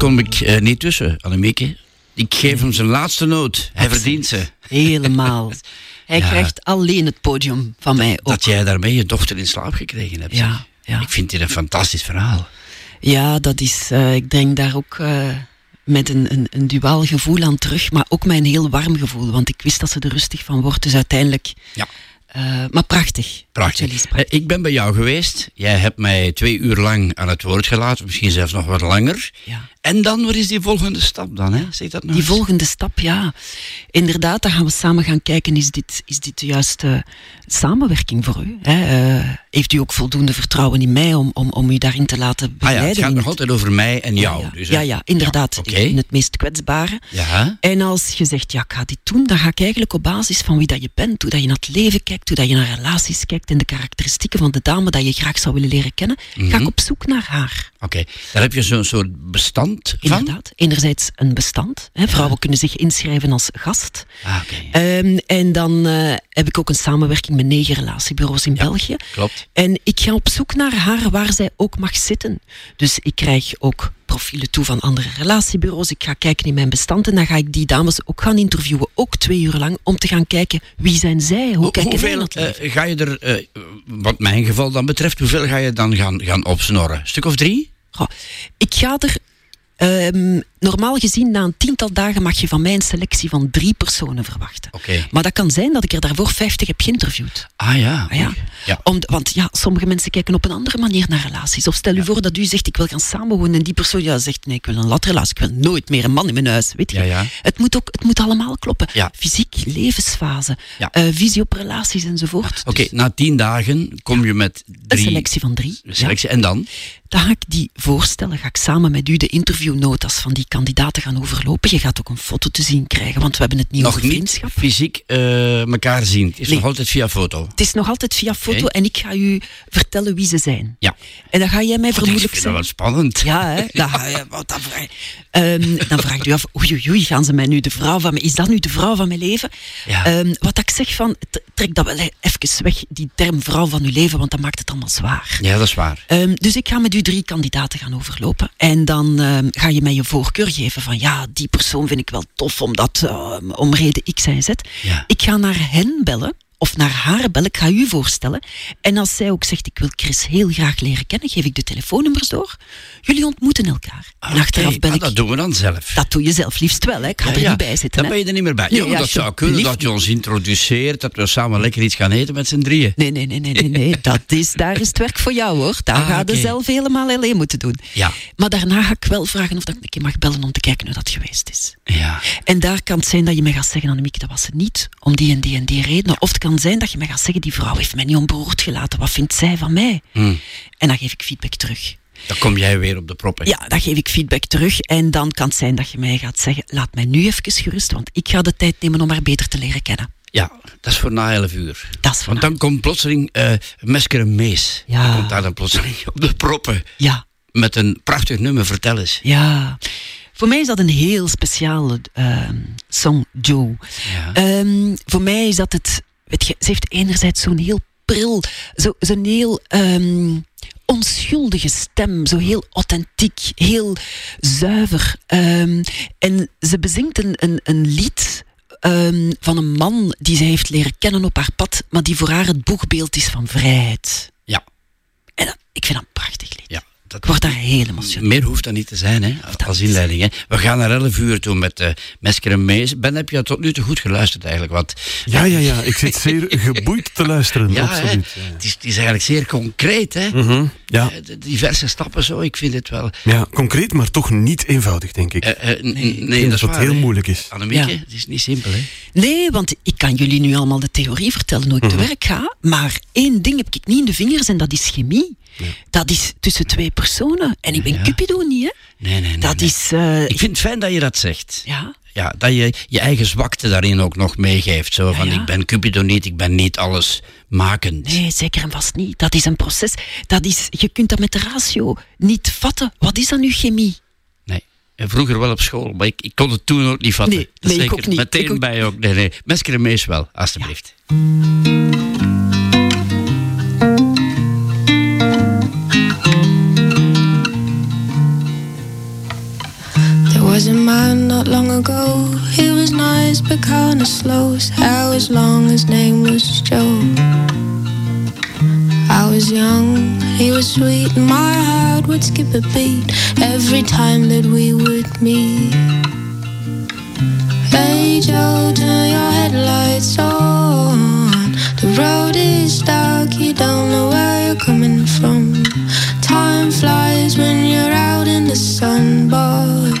kom ik eh, niet tussen, Annemieke. Ik geef hem zijn laatste noot. Hij verdient ze. Helemaal. Hij Ja. krijgt alleen het podium van mij ook. Dat jij daarmee je dochter in slaap gekregen hebt. Ja. Ik vind dit een fantastisch verhaal. Ja, dat is, eh, ik denk daar ook eh, met een, een, een duaal gevoel aan terug, maar ook met een heel warm gevoel, want ik wist dat ze er rustig van wordt, dus uiteindelijk... Ja. maar prachtig. Prachtig. Eh, Ik ben bij jou geweest. Jij hebt mij twee uur lang aan het woord gelaten, misschien zelfs nog wat langer. Ja. En dan, wat is die volgende stap dan? Hè? Zeg dat nou Die eens. volgende stap, ja. Inderdaad, dan gaan we samen gaan kijken, is dit, is dit de juiste samenwerking voor u? Hè? Eh, heeft u ook voldoende vertrouwen in mij om, om, om u daarin te laten Ah ja, begeleiden? het gaat nog het- altijd over mij en jou. ja, Dus, ja, ja, inderdaad. Ja. In het meest kwetsbare. Ja. En als je zegt, ja, ik ga dit doen, dan ga ik eigenlijk op basis van wie dat je bent, hoe dat je naar het leven kijkt, kijkt, hoe dat je naar relaties kijkt en de karakteristieken van de dame dat je graag zou willen leren kennen, ga Mhm. ik op zoek naar haar. Oké, daar heb je zo'n soort bestand van? Inderdaad. Enerzijds een bestand. Hè. Vrouwen kunnen zich inschrijven als gast. Ah, oké. Ehm, en dan eh, heb ik ook een samenwerking met negen relatiebureaus in België. Klopt. En ik ga op zoek naar haar waar zij ook mag zitten. Dus ik krijg ook profielen toe van andere relatiebureaus. Ik ga kijken in mijn bestand en dan ga ik die dames ook gaan interviewen. Ook twee uur lang, om te gaan kijken wie zijn zij, hoe kijken hoeveel naar het leven. eh, ga je er, eh, wat mijn geval dan betreft, hoeveel ga je dan gaan, gaan opsnorren? Een stuk of drie? Goh, ik ga er... ehm, normaal gezien, na een tiental dagen mag je van mij een selectie van drie personen verwachten. Maar dat kan zijn dat ik er daarvoor 50 heb geïnterviewd. Ah ja. Ah, ja. Om, want ja, sommige mensen kijken op een andere manier naar relaties. Of stel u voor dat u zegt, ik wil gaan samenwonen. En die persoon ja, zegt, nee, ik wil een latrelatie. Ik wil nooit meer een man in mijn huis. Weet je? Ja, ja. Het, moet ook, het moet allemaal kloppen. Ja. Fysiek, levensfase, Ja. eh, visie op relaties enzovoort. Oké, Dus na tien dagen kom je met een drie... selectie van drie. een selectie. En dan? Dan ga ik die voorstellen, ga ik samen met u de interviewnotas van die kandidaten gaan overlopen. Je gaat ook een foto te zien krijgen, want we hebben het niet Nog over niet vriendschap. fysiek eh elkaar zien. Het is Nee. nog altijd via foto. Het is nog altijd via foto en ik ga u vertellen wie ze zijn. Ja. En dan ga jij mij vermoedelijk vind dat wel zeggen... spannend. Ja, hè? Dan, ga je- wat dan, vraag, Ehm, dan vraagt u af, oei, oei, oei, gaan ze mij nu de vrouw van mijn... Is dat nu de vrouw van mijn leven? Ja. Ehm, wat ik zeg van, trek dat wel even weg, die term vrouw van uw leven, want dat maakt het allemaal zwaar. Ja, dat is waar. Ehm, dus ik ga met u drie kandidaten gaan overlopen. En dan ehm, ga je mij je voorkeur geven van ja, die persoon vind ik wel tof omdat, ehm, om reden X en Z. Ja. Ik ga naar hen bellen. Of naar haar bellen, ik ga u voorstellen. En als zij ook zegt, ik wil Chris heel graag leren kennen, geef ik de telefoonnummers door. Jullie ontmoeten elkaar. En achteraf bel ah, ik... dat doen we dan zelf. Dat doe je zelf liefst wel, hè. ik ga Ja, er ja. niet bij zitten. Dan hè. ben je er niet meer bij. Nee, Ja, dat zou kunnen dat je ons introduceert, dat we samen lekker iets gaan eten met z'n drieën. Nee, nee, nee, nee, nee, nee. Dat is, daar is het werk voor jou hoor. Daar Ah, ga je zelf helemaal alleen moeten doen. Ja. Maar daarna ga ik wel vragen of dat ik een keer mag bellen om te kijken hoe dat geweest is. Ja. En daar kan het zijn dat je mij gaat zeggen, Annemieke, dat was ze niet, om die en die en die redenen. Of het kan zijn dat je mij gaat zeggen, die vrouw heeft mij niet onberoerd gelaten. Wat vindt zij van mij? Hm. En dan geef ik feedback terug. Dan kom jij weer op de proppen. Ja, dan geef ik feedback terug. En dan kan het zijn dat je mij gaat zeggen, laat mij nu even gerust, want ik ga de tijd nemen om haar beter te leren kennen. Ja, dat is voor na 11 uur. Dat is voor Want dan komt plotseling eh Mesker en Mees. Ja. Dan komt daar dan plotseling op de proppen. Ja, Met een prachtig nummer, vertel eens. ja. Voor mij is dat een heel speciale ehm, song, Joe. Ja. Ehm, voor mij is dat het. Weet je, ze heeft enerzijds zo'n heel pril, zo- zo'n heel ehm, onschuldige stem, zo heel authentiek, heel zuiver. Ehm, en ze bezingt een, een, een lied. ehm, van een man die ze heeft leren kennen op haar pad, maar die voor haar het boegbeeld is van vrijheid. Ja. En dat, ik vind dat een prachtig lied. ja. Dat Ik word daar heel emotioneel. Meer hoeft dat niet te zijn, hè, als inleiding. Hè. We gaan naar 11 uur toe met uh, Mesker en Mees. Ben, heb je tot nu toe goed geluisterd eigenlijk? Want, Ja, ja, ja. Ik zit zeer geboeid te luisteren. ja, hè, absoluut. het, is, het is eigenlijk zeer concreet. Hè. Mhm, ja. Eh, de diverse stappen zo, ik vind het wel... ja, concreet, maar toch niet eenvoudig, denk ik. eh, nee, ik dat is waar, het heel moeilijk is. Annemieke, Ja. het is niet simpel, hè? Nee, want ik kan jullie nu allemaal de theorie vertellen hoe ik te werk ga. Maar één ding heb ik niet in de vingers en dat is chemie. Dat is tussen twee personen. En ik ben Ja. Cupido niet, hè? Nee, nee, nee. Dat nee. is. eh, Ik vind het fijn dat je dat zegt. ja, Ja, dat je je eigen zwakte daarin ook nog meegeeft. Zo van, Ja, ja. ik ben Cupido niet, ik ben niet alles makend. nee, zeker en vast niet. Dat is een proces. Dat is, je kunt dat met de ratio niet vatten. Wat is dat nu chemie? Nee. En vroeger wel op school, maar ik, ik kon het toen ook niet vatten. Nee, Dat nee, zeker niet. Meteen ook- bij ook. Nee, nee. Mesker en Mees wel, alstublieft. Man not long ago. He was nice but kinda slow. His hair was long, his name was Joe. I was young, he was sweet, and my heart would skip a beat every time that we would meet. Hey Joe, turn your headlights on. The road is dark, you don't know where you're coming from. Time flies when you're out in the sun, but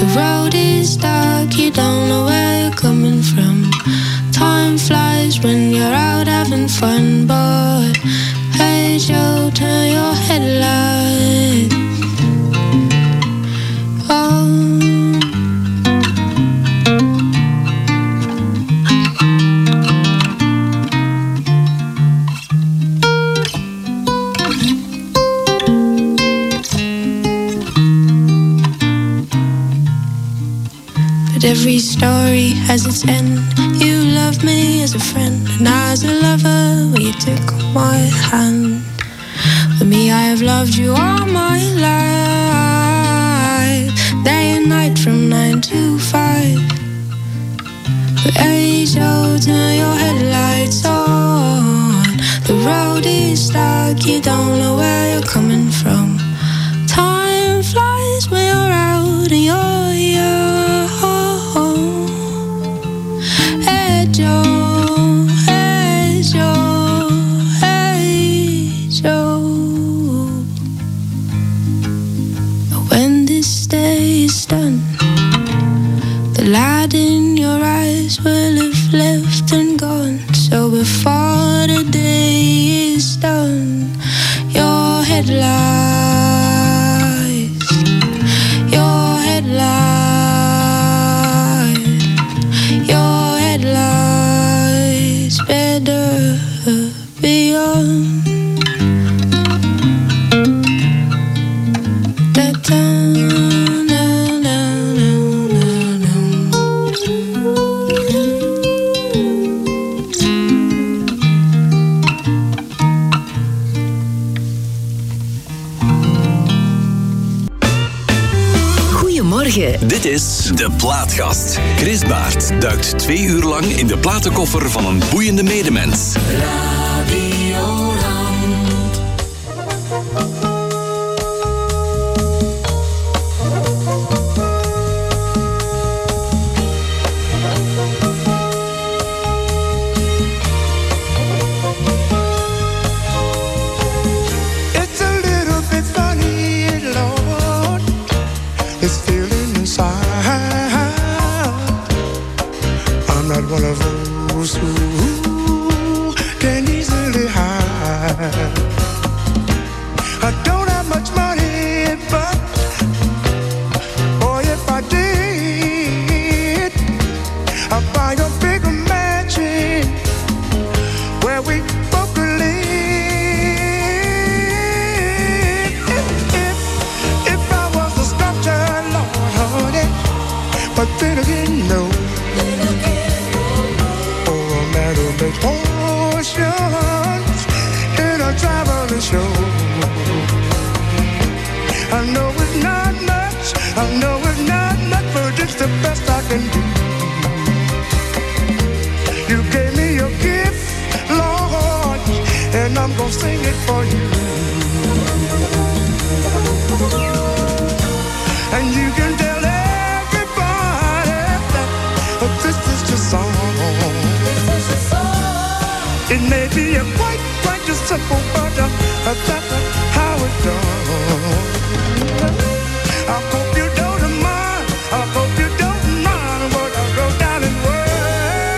the night, and I remember it just right. Told me you love me. Come on and light. Hey Joe, turn your headlights on. The road is dark, you don't know where you're coming from. Time flies when you're out having fun, but hey Joe, turn your headlights story has its end. You love me as a friend, and as a lover, you took my hand. For me, I have loved you all my life, day and night from nine to five. But age old, turn your headlights on. The road is dark, you don't know where you're coming from. Time flies when you're out and you're Dit is De Plaatgast. Chris Baert duikt twee uur lang in de platenkoffer van een boeiende medemens. That this is your song. It may be a quite, quite a simple, but uh, that's how it's done. I hope you don't mind. I hope you don't mind I down in words.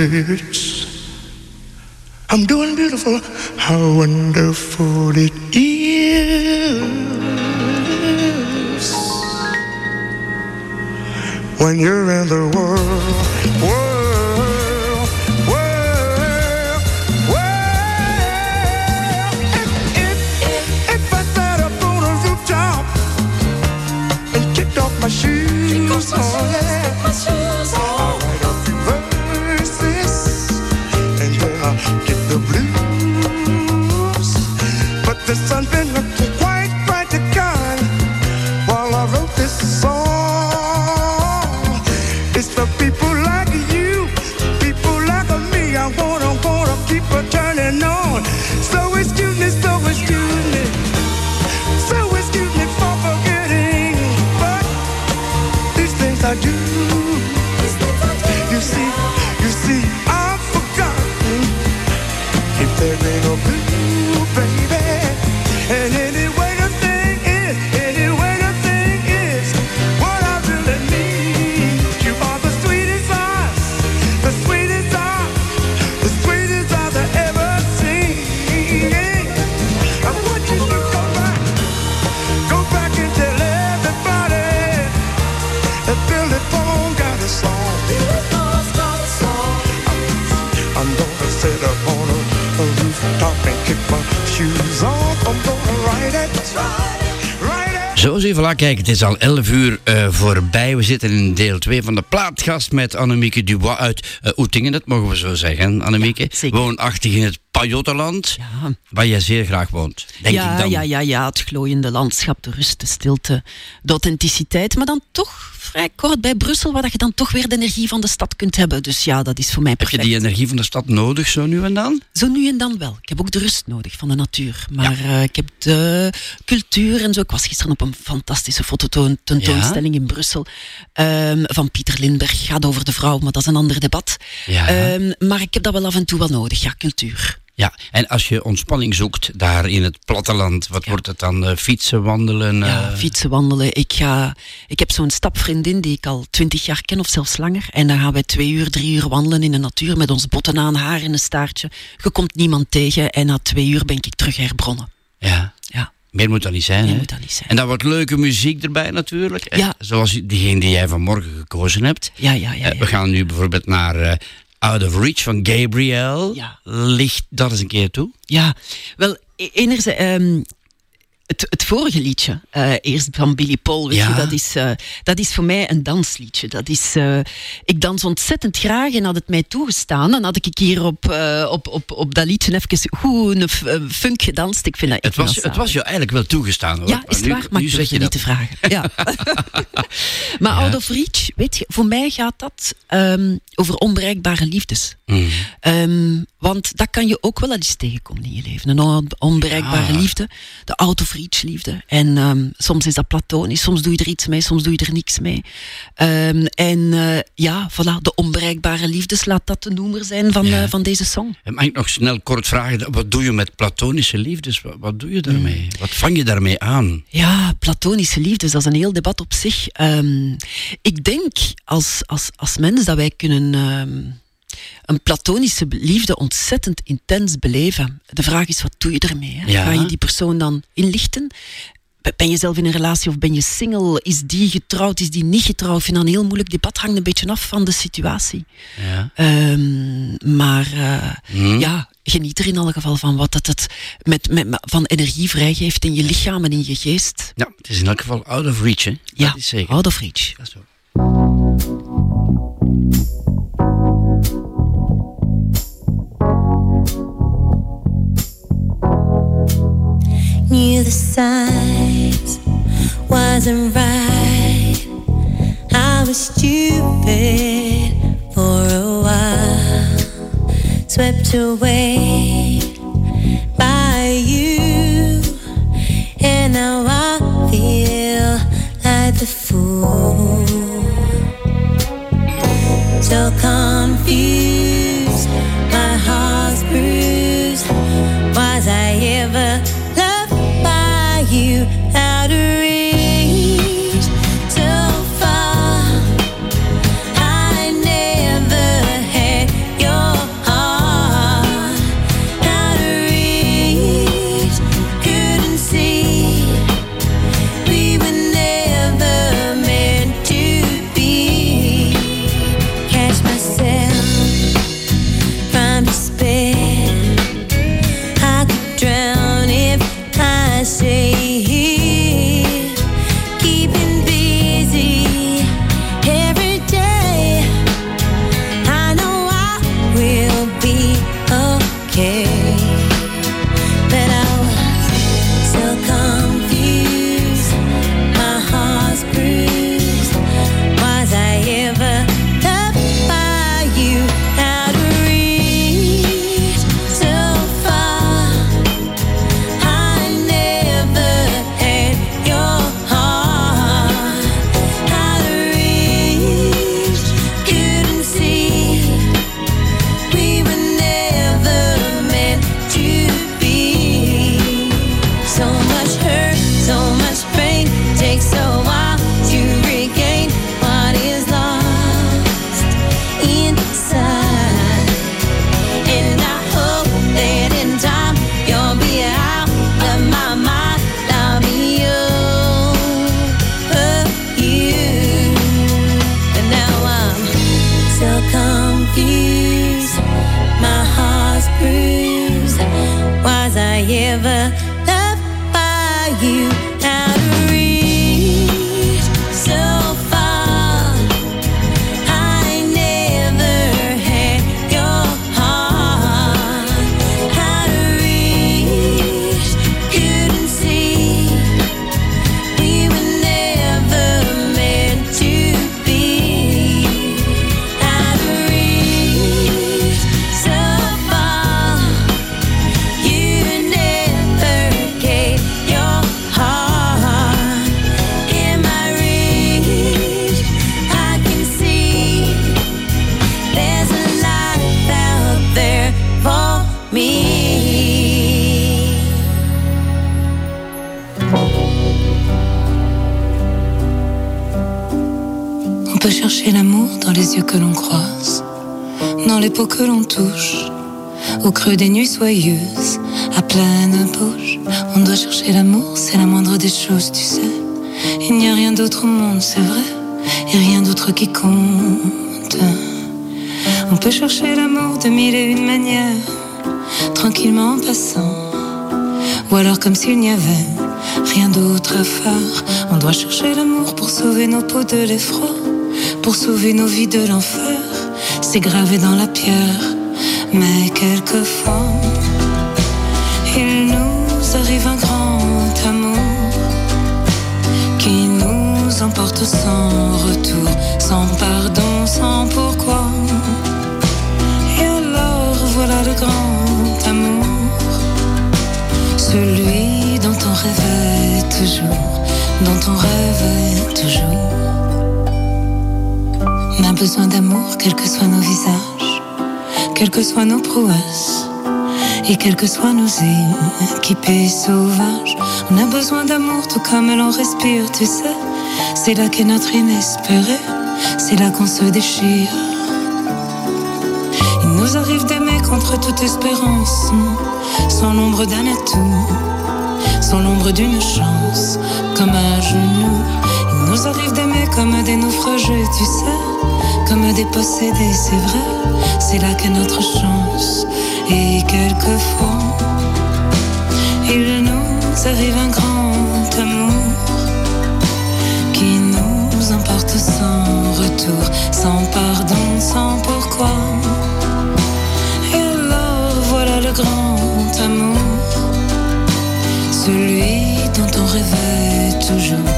Words. I'm doing beautiful. How wonderful it is when you're in the world. Voilà, kijk, het is al 11 uur eh, voorbij. We zitten in deel 2 van de plaatgast met Annemieke Dubois uit uh, Oetingen, dat mogen we zo zeggen, Annemieke. Woonachtig in het Pajottenland, Ja. waar jij zeer graag woont, denk ja, ik dan. ja, ja, ja, het glooiende landschap, de rust, de stilte, de authenticiteit. Maar dan toch vrij kort bij Brussel, waar dat je dan toch weer de energie van de stad kunt hebben. Dus ja, dat is voor mij Heb je perfect. die energie van de stad nodig, zo nu en dan? Zo nu en dan wel. Ik heb ook de rust nodig van de natuur. Maar eh, ik heb de cultuur en zo. Ik was gisteren op een fantastische fototentoonstelling in Brussel. ehm, van Pieter Lindberg. Gaat over de vrouw, maar dat is een ander debat. Ja. Ehm, maar ik heb dat wel af en toe wel nodig. Ja, cultuur. Ja, en als je ontspanning zoekt daar in het platteland, wat wordt het dan? Eh, fietsen, wandelen? Ja, eh, fietsen, wandelen. Ik, ga, ik heb zo'n stapvriendin die ik al twintig jaar ken of zelfs langer. En dan gaan wij twee uur, drie uur wandelen in de natuur met ons botten aan, haar in een staartje. Je komt niemand tegen en na twee uur ben ik terug herbronnen. ja. Ja. Meer moet dat niet zijn, Meer hè? moet dat niet zijn. En dan wordt leuke muziek erbij natuurlijk. Ja. Zoals diegene die jij vanmorgen gekozen hebt. Ja, ja, ja. Eh, ja. we gaan nu bijvoorbeeld naar Out of Reach van Gabriel. Ja. Licht dat eens een keer toe. Ja, wel, e- enerzijds, ehm, het, het vorige liedje, eh, eerst van Billy Paul, weet Ja. je, dat, is, eh, dat is voor mij een dansliedje. Dat is, eh, ik dans ontzettend graag en had het mij toegestaan, dan had ik hier op, op, op, op dat liedje even goed een funk gedanst. Ik vind dat, Het was, het was je eigenlijk wel toegestaan hoor. ja, is het nu, waar? Maar nu ik zeg je niet te vragen. Ja. maar Out of Reach, weet je, voor mij gaat dat ehm, over onbereikbare liefdes. Mm. Ehm, want dat kan je ook wel eens tegenkomen in je leven. Een on- onbereikbare Ja. liefde, de out of reach liefde. En ehm, soms is dat platonisch, soms doe je er iets mee, soms doe je er niks mee. Ehm, en eh, ja, voilà, de onbereikbare liefdes, laat dat de noemer zijn van, Ja. eh, van deze song. En Mag ik nog snel kort vragen, wat doe je met platonische liefdes? Wat, wat doe je daarmee? Mm. Wat vang je daarmee aan? Ja, platonische liefdes, dat is een heel debat op zich. Ehm, ik denk als, als, als mens dat wij kunnen een platonische liefde ontzettend intens beleven. De vraag is, wat doe je ermee? Ja. Ga je die persoon dan inlichten? Ben je zelf in een relatie of ben je single? Is die getrouwd, is die niet getrouwd? Ik vind dat een heel moeilijk debat, hangt een beetje af van de situatie. Ja. Ehm, maar eh, Hm? ja, geniet er in alle geval van wat het, het met, met, van energie vrijgeeft in je lichaam en in je geest. Ja, het is in elk geval out of reach, hè? Ja, Dat is zeker. out of reach. Dat is zo. Knew the signs wasn't right. I was stupid for a while, swept away by you, and now I feel like the fool. So confused, ever loved by you. Peaux que l'on touche, au creux des nuits soyeuses, à pleine bouche. On doit chercher l'amour, c'est la moindre des choses, tu sais. Il n'y a rien d'autre au monde, c'est vrai, et rien d'autre qui compte. On peut chercher l'amour de mille et une manières, tranquillement en passant, ou alors comme s'il n'y avait rien d'autre à faire. On doit chercher l'amour pour sauver nos peaux de l'effroi, pour sauver nos vies de l'enfer. Gravé dans la pierre, mais quelquefois, il nous arrive un grand amour qui nous emporte sans retour, sans pardon, sans pourquoi. Et alors voilà le grand amour, celui dont on rêvait toujours, dont on rêvait toujours. On a besoin d'amour, quels que soient nos visages, quelles que soient nos prouesses, et quelles que soient nos équipés sauvages. On a besoin d'amour, tout comme l'on respire, tu sais. C'est là qu'est notre inespéré, c'est là qu'on se déchire. Il nous arrive d'aimer contre toute espérance, sans l'ombre d'un atout, sans l'ombre d'une chance, comme un genou. Il nous arrive d'aimer comme des naufragés, tu sais, comme des c'est vrai, c'est là qu'est notre chance. Et quelquefois, il nous arrive un grand amour qui nous emporte sans retour, sans pardon, sans pourquoi. Et alors voilà le grand amour, celui dont on rêvait toujours,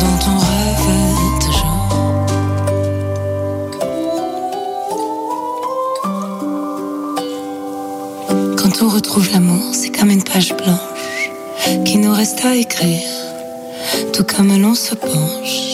dont on rêvait Retrouve l'amour, c'est comme une page blanche qui nous reste à écrire, tout comme l'on se penche.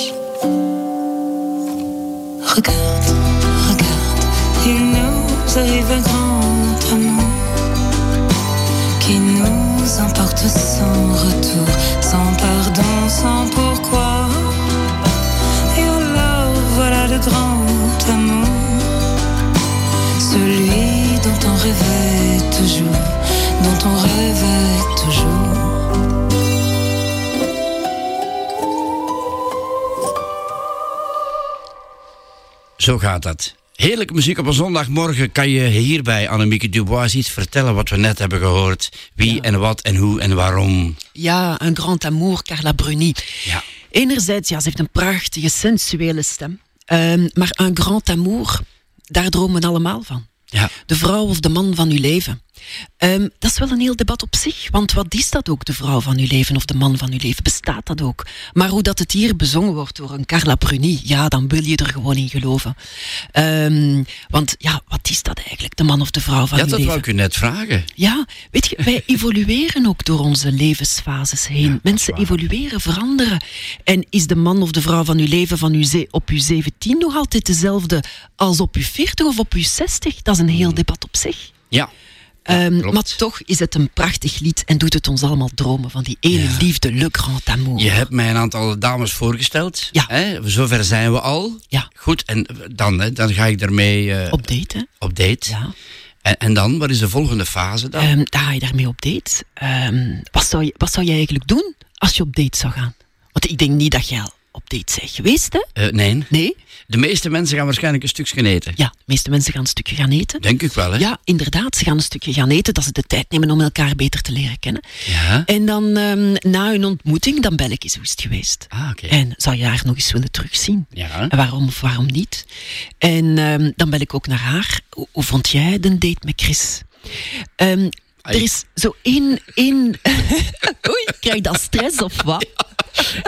Dont on rêvait toujours, dont on rêvait toujours. Zo gaat dat. Heerlijke muziek op een zondagmorgen. Kan je hier bij Annemieke Dubois iets vertellen wat we net hebben gehoord? Wie en wat en hoe en waarom? Ja, een grand amour, Carla Bruni. Ja. Enerzijds, ja, ze heeft een prachtige, sensuele stem. Ehm, maar een grand amour, daar dromen we allemaal van. Ja. De vrouw of de man van uw leven. Ehm, dat is wel een heel debat op zich. Want wat is dat ook, de vrouw van uw leven of de man van uw leven? Bestaat dat ook? Maar hoe dat het hier bezongen wordt door een Carla Bruni, ja, dan wil je er gewoon in geloven. Ehm, want ja, wat is dat eigenlijk, de man of de vrouw van Ja, uw dat leven? wou ik u net vragen. Ja, weet je, wij evolueren ook door onze levensfases heen. Mensen evolueren, veranderen. En is de man of de vrouw van uw leven van uw ze- op uw 17 nog altijd dezelfde als op uw 40 of op uw 60? Dat is een heel debat op zich. Ja. Ehm, maar toch is het een prachtig lied en doet het ons allemaal dromen van die ene liefde, le grand amour. Je hebt mij een aantal dames voorgesteld. Ja. Hè? Zover zijn we al. Ja. Goed, en dan, hè, dan ga ik ermee eh, Op date, hè? op date. Ja. En, en dan, wat is de volgende fase dan? Ehm, daar ga je daarmee op date. Ehm, wat, zou je, wat zou je eigenlijk doen als je op date zou gaan? Want ik denk niet dat jij al op date zijn geweest, hè? Eh, nee. Nee? De meeste mensen gaan waarschijnlijk een stukje eten. Ja, de meeste mensen gaan een stukje gaan eten. Denk ik wel, hè? Ja, inderdaad. Ze gaan een stukje gaan eten, dat ze de tijd nemen om elkaar beter te leren kennen. Ja. En dan ehm, na hun ontmoeting, dan bel ik eens hoe is het geweest. Ah, oké. En zou je haar nog eens willen terugzien? Ja. En waarom of waarom niet? En ehm, dan bel ik ook naar haar. Hoe, vond jij de date met Chris? Ehm, er is zo één... één... Oei, krijg je dan stress of wat? Ja,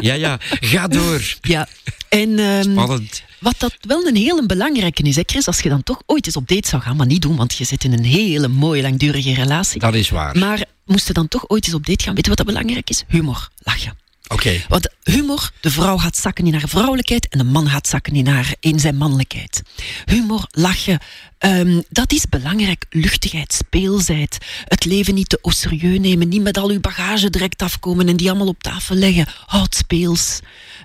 ja. Ga door. Ja. En, ehm, Spannend. wat dat wel een hele belangrijke is, hè Chris, als je dan toch ooit eens op date zou gaan, maar niet doen, want je zit in een hele mooie langdurige relatie. Dat is waar. Maar moest je dan toch ooit eens op date gaan, weet je wat dat belangrijk is? Humor, lachen. Oké. Want humor, de vrouw gaat zakken in haar vrouwelijkheid en de man gaat zakken in, haar, in zijn mannelijkheid. Humor, lachen, ehm, dat is belangrijk. Luchtigheid, speelsheid. Het leven niet te serieus nemen, niet met al uw bagage direct afkomen en die allemaal op tafel leggen. Houd speels.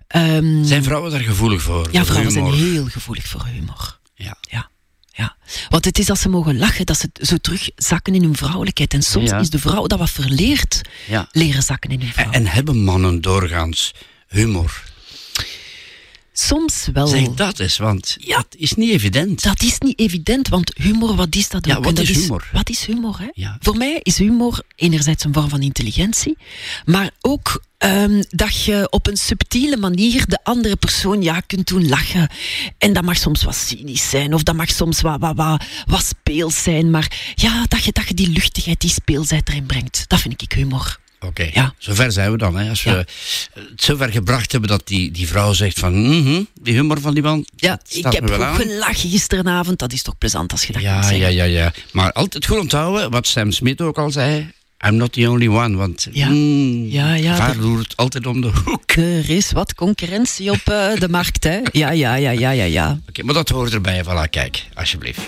Ehm, Zijn vrouwen daar gevoelig voor? ja, voor vrouwen zijn heel gevoelig voor humor. Ja. Ja. Ja, want het is als ze mogen lachen dat ze zo terug zakken in hun vrouwelijkheid. En soms Ja. is de vrouw dat wat verleerd Ja. leren zakken in hun En, vrouw. en hebben mannen doorgaans humor? Soms wel. Zeg dat eens, want Ja. dat is niet evident. Dat is niet evident, want humor, wat is dat Ja, ook? wat dat is humor? Wat is humor? Hè? Ja. Voor mij is humor enerzijds een vorm van intelligentie, maar ook ehm, dat je op een subtiele manier de andere persoon ja, kunt doen lachen. En dat mag soms wat cynisch zijn, of dat mag soms wat, wat, wat, wat speels zijn, maar ja, dat je, dat je die luchtigheid, die speelsheid erin brengt. Dat vind ik humor. Oké, Ja. zover zijn we dan. Hè. Als we Ja. het zover gebracht hebben dat die, die vrouw zegt van... mhm, die humor van die man, Ja, ik heb goed aan. gelachen gisteravond, dat is toch plezant als je dat kunt Ja, ja, ja, ja. Maar altijd goed onthouden, wat Sam Smith ook al zei... I'm not the only one, want Ja. mm, Ja, ja, loert altijd om de hoek. Er is wat concurrentie op eh, de markt, hè? Ja, ja, ja, ja, ja, ja. Oké, maar dat hoort erbij. Voilà, kijk, alsjeblieft.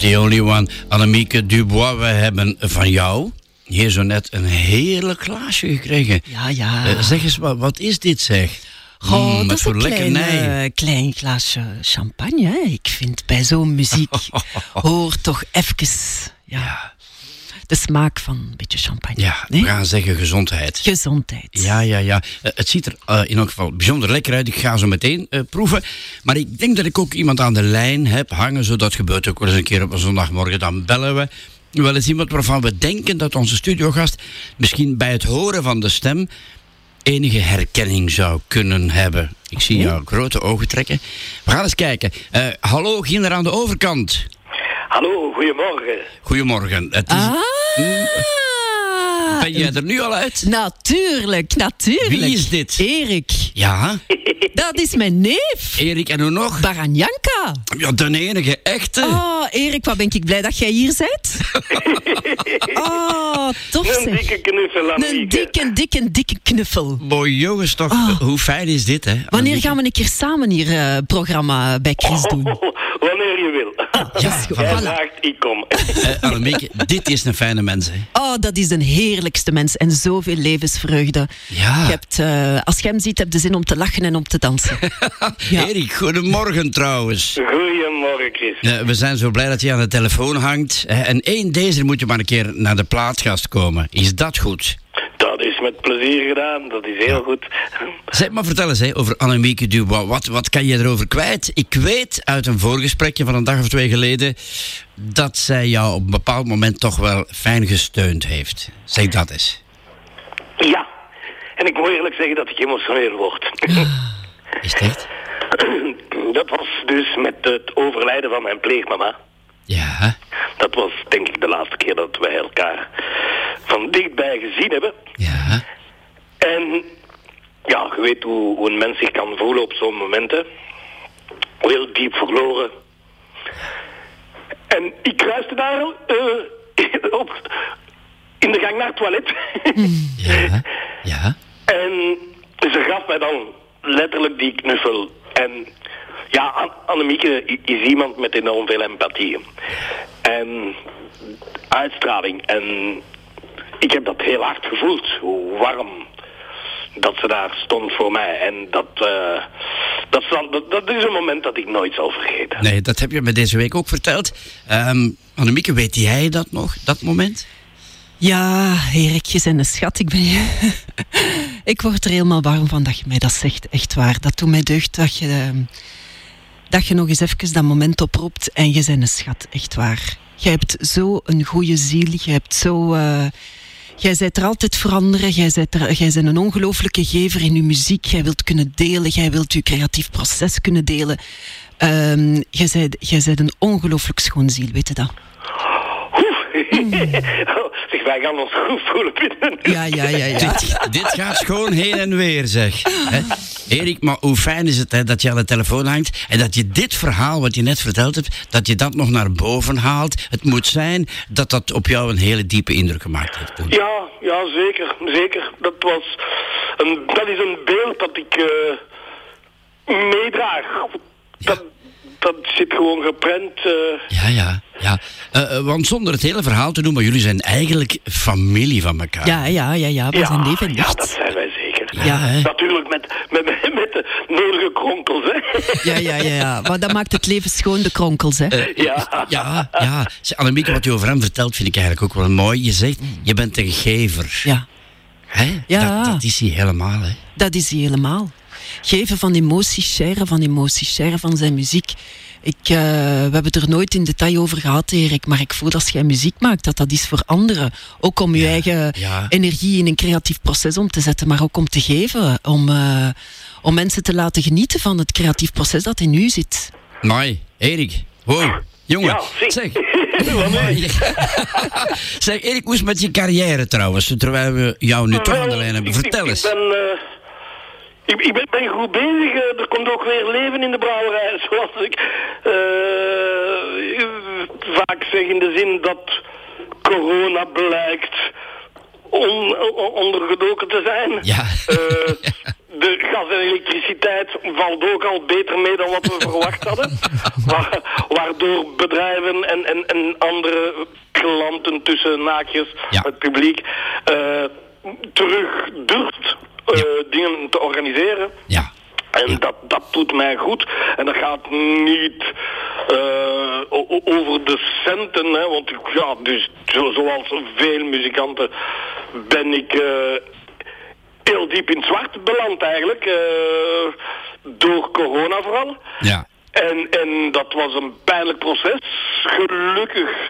Not the only one. Annemieke Dubois, we hebben van jou hier zo net een heerlijk glaasje gekregen. Ja, ja. Eh, zeg eens, wat, wat is dit zeg? Goh, Mm, dat is een klein, eh, klein glaasje champagne. Hè. Ik vind bij zo'n muziek hoort toch even ja, de smaak van een beetje champagne. Ja, nee? we gaan zeggen gezondheid. Gezondheid. Ja, ja, ja. Eh, het ziet er eh, in elk geval bijzonder lekker uit. Ik ga zo meteen eh, proeven. Maar ik denk dat ik ook iemand aan de lijn heb hangen. Zo dat gebeurt ook wel eens een keer op een zondagmorgen. Dan bellen we. Wel eens iemand waarvan we denken dat onze studiogast misschien bij het horen van de stem enige herkenning zou kunnen hebben. Ik zie jou grote ogen trekken. We gaan eens kijken. Hallo, Ginder aan de overkant. Hallo, goedemorgen. Goedemorgen. Het is... Mm, Ben jij er nu al uit? Natuurlijk, natuurlijk. Wie is dit? Erik. Ja, Dat is mijn neef. Erik en hoe nog? Baranjanka. Ja, de enige echte. Oh, Erik, wat ben ik blij dat jij hier bent. Oh, tof Een zeg. dikke knuffel aan Een dikke, dikke, dikke knuffel. Mooi jongens toch. Ah. Hoe fijn is dit, hè? Wanneer gaan we een keer samen hier eh programma bij Chris doen? Wanneer je wil. Ja, Jij voilà. vraagt, ik kom. Annemieke, dit is een fijne mens, hè? Oh, dat is een heerlijkste mens en zoveel levensvreugde. Ja. Je hebt, eh, als je hem ziet, heb je zin om te lachen en om te dansen. Ja. Erik, goedemorgen trouwens. Goedemorgen, Chris. We zijn zo blij dat je aan de telefoon hangt. En één deze moet je maar een keer naar de plaatgast komen. Is dat goed? Is met plezier gedaan, dat is heel goed. Zeg maar, vertel eens hè, over Annemieke Dubois. Wat, wat kan je erover kwijt? Ik weet uit een voorgesprekje van een dag of twee geleden... dat zij jou op een bepaald moment toch wel fijn gesteund heeft. Zeg dat eens. Ja, en ik moet eerlijk zeggen dat ik emotioneel word. Is het echt? Dat was dus met het overlijden van mijn pleegmama. Ja. Dat was denk ik de laatste keer dat wij elkaar van dichtbij gezien hebben. Ja. En ja, je weet hoe, hoe een mens zich kan voelen op zo'n momenten. Heel diep verloren. En ik kruiste daar eh, op, in de gang naar het toilet. Ja. Ja. En ze gaf mij dan letterlijk die knuffel. En ja, An- Annemieke is iemand met enorm veel empathie. En uitstraling. En ik heb dat heel hard gevoeld. Hoe warm dat ze daar stond voor mij. En dat, eh, dat, dat, dat is een moment dat ik nooit zal vergeten. Nee, dat heb je me deze week ook verteld. Ehm Annemieke, weet jij dat nog, dat moment? Ja, Erik, je bent een schat. Ik, ben je... ik word er helemaal warm van dat je mij dat zegt. Echt waar. Dat doet mij deugd dat je, ehm, dat je nog eens even dat moment oproept. En je bent een schat, echt waar. Jij hebt zo een goede ziel. Je hebt zo... eh, Jij bent er altijd veranderen. Jij bent, er, jij bent een ongelooflijke gever in je muziek. Jij wilt kunnen delen. Jij wilt je creatief proces kunnen delen. Ehm, jij, bent, jij bent een ongelooflijk schoon ziel, weet je dat? Oh, zeg, wij gaan ons goed voelen binnen. Ja, ja, ja, ja. Dit, dit gaat gewoon heen en weer, zeg. Hè? Erik, maar hoe fijn is het hè, dat je aan de telefoon hangt en dat je dit verhaal wat je net verteld hebt, dat je dat nog naar boven haalt. Het moet zijn dat dat op jou een hele diepe indruk gemaakt heeft. Ja, ja, zeker, zeker. Dat was een, dat is een beeld dat ik eh, meedraag. Dat, dat zit gewoon geprent. eh. Ja, ja, ja. Eh, eh, want zonder het hele verhaal te doen, maar jullie zijn eigenlijk familie van elkaar. Ja, ja, ja, ja. We ja, zijn leven en ja, dat zijn wij zeker. Ja? Natuurlijk met, met, met, de nodige kronkels, hè. Ja, ja, ja, ja. Maar dat maakt het leven schoon, de kronkels, hè? ja. Ja, ja. Zeg, Annemieke, wat je over hem vertelt, vind ik eigenlijk ook wel mooi. Je zegt, je bent een gever. Ja. Hè? Ja. Dat, dat is hij helemaal, hè. Dat is hij helemaal. Geven van emoties, sharen van emoties, sharen van zijn muziek. Ik, eh, we hebben het er nooit in detail over gehad, Erik, maar ik voel als jij muziek maakt, dat dat is voor anderen. Ook om je eigen ja. energie in een creatief proces om te zetten, maar ook om te geven. Om, eh, om mensen te laten genieten van het creatief proces dat in u zit. Mooi. Erik, hoi. Jongen, Ja, zeg. zeg. Wat nu? zeg, Erik, hoe is het met je carrière trouwens, terwijl we jou nu toch aan de lijn hebben? Vertel eens. Ik ben, eh, ik, ik ben, ben goed bezig. eh, er komt ook weer leven in de brouwerij. Zoals ik eh, vaak zeg in de zin dat corona blijkt on, on- ondergedoken te zijn. Ja. Eh, de gas en elektriciteit valt ook al beter mee dan wat we verwacht hadden. Wa- Waardoor bedrijven en, en, en andere klanten tussen naakjes, het publiek, eh, terug durft eh, dingen te organiseren. Ja. En dat, dat doet mij goed. En dat gaat niet eh, over de centen, hè, want ik- ja, dus zo, zoals veel muzikanten ben ik eh, heel diep in het zwart beland eigenlijk. door corona vooral. Ja. En, en dat was een pijnlijk proces. Gelukkig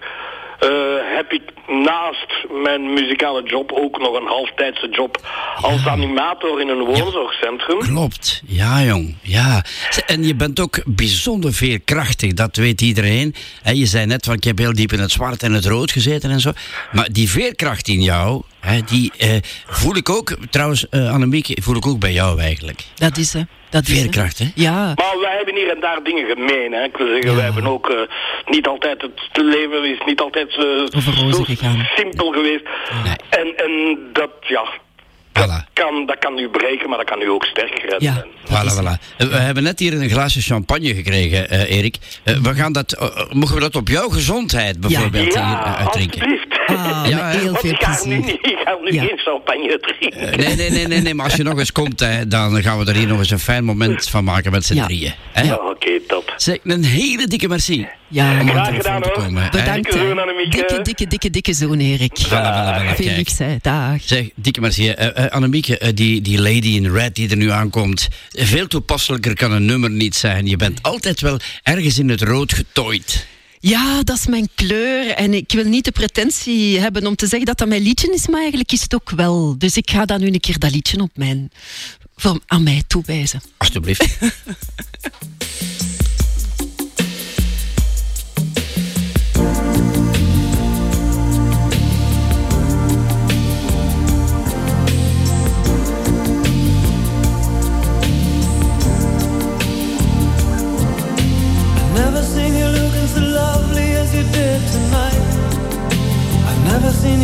heb ik naast mijn muzikale job ook nog een halftijdse job als animator in een woonzorgcentrum. Klopt, ja jong, ja. En je bent ook bijzonder veerkrachtig, dat weet iedereen. Je zei net van ik heb heel diep in het zwart en het rood gezeten en zo. Maar die veerkracht in jou, hè, die eh, voel ik ook, trouwens uh, Annemiek, voel ik ook bij jou eigenlijk. Dat is hè. Dat. Veerkracht, hè? Ja. Maar wij hebben hier en daar dingen gemeen. Hè. Ik wil zeggen, wij hebben ook eh, niet altijd het leven is niet altijd eh, zo simpel geweest. En, en dat, ja, dat, kan, dat kan u breken, maar dat kan u ook sterker redden. Ja. Voilà, voilà. We hebben net hier een glaasje champagne gekregen, eh, Erik. Eh, we gaan dat, eh, mogen we dat op jouw gezondheid bijvoorbeeld Ja, hier uitdrinken? Ah, Ja, met hè? heel veel ik ga nu, ik ga nu Ja. geen champagne drinken. Nee, nee, nee, nee, nee, maar als je nog eens komt, hè, dan gaan we er hier nog eens een fijn moment van maken met z'n Ja. drieën. Hè? Ja, oké, top. Zeg, een hele dikke merci. Ja, om aan de Graag gedaan, hoor. komen. Bedankt. Dikke. Dikke, dikke, dikke, dikke zoen, Erik. Voilà, voilà, voilà, Veel hè. Dag. Zeg, dikke merci. Annemieke, eh, die, die lady in red die er nu aankomt, veel toepasselijker kan een nummer niet zijn. Je bent altijd wel ergens in het rood getooid. Ja, dat is mijn kleur. En ik wil niet de pretentie hebben om te zeggen dat dat mijn liedje is, maar eigenlijk is het ook wel. Dus ik ga dan nu een keer dat liedje op mijn, voor, aan mij toewijzen. Alsjeblieft.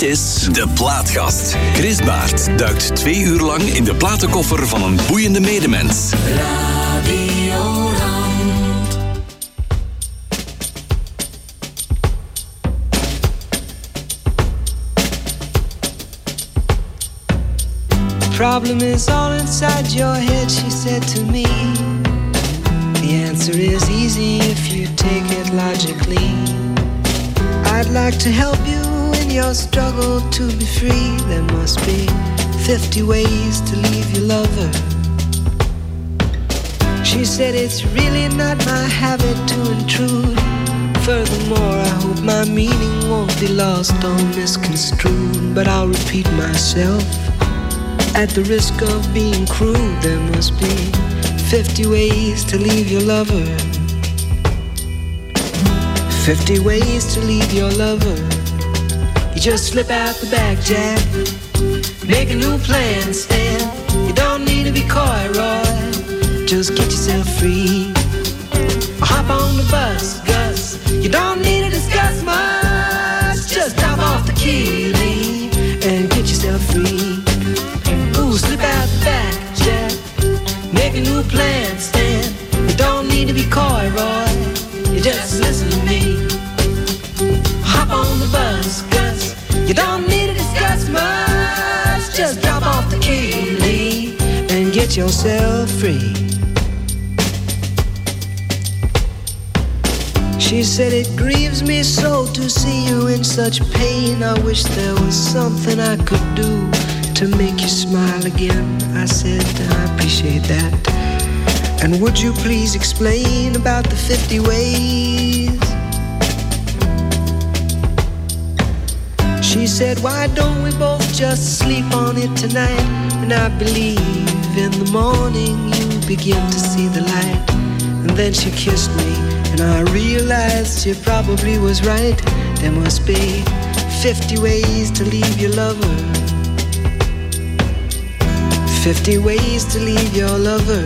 Dit is De Plaatkast. Chris Baert duikt twee uur lang in de platenkoffer van een boeiende medemens. problem is all inside your head, she said to me. The answer is easy if you take it logically. I'd like to help you your struggle to be free. There must be 50 ways to leave your lover. She said it's really not my habit to intrude. Furthermore, I hope my meaning won't be lost or misconstrued. But I'll repeat myself. At the risk of being crude, there must be 50 ways to leave your lover. 50 ways to leave your lover. You just slip out the back, Jack. Make a new plan, Stan. You don't need to be coy, Roy. Just get yourself free. Or hop on the bus, Gus. You don't need to discuss much. Just drop off the key, Lee, and get yourself free. Ooh, slip out the back, Jack. Make a new plan, Stan. You don't need to be coy, Roy. You don't need to discuss much. Just drop off the key, Lee, and get yourself free. She said it grieves me so to see you in such pain. I wish there was something I could do to make you smile again. I said I appreciate that. And would you please explain about the 50 ways? Said, Why don't we both just sleep on it tonight? And I believe in the morning you begin to see the light. And then she kissed me, and I realized she probably was right. There must be 50 ways to leave your lover. 50 ways to leave your lover.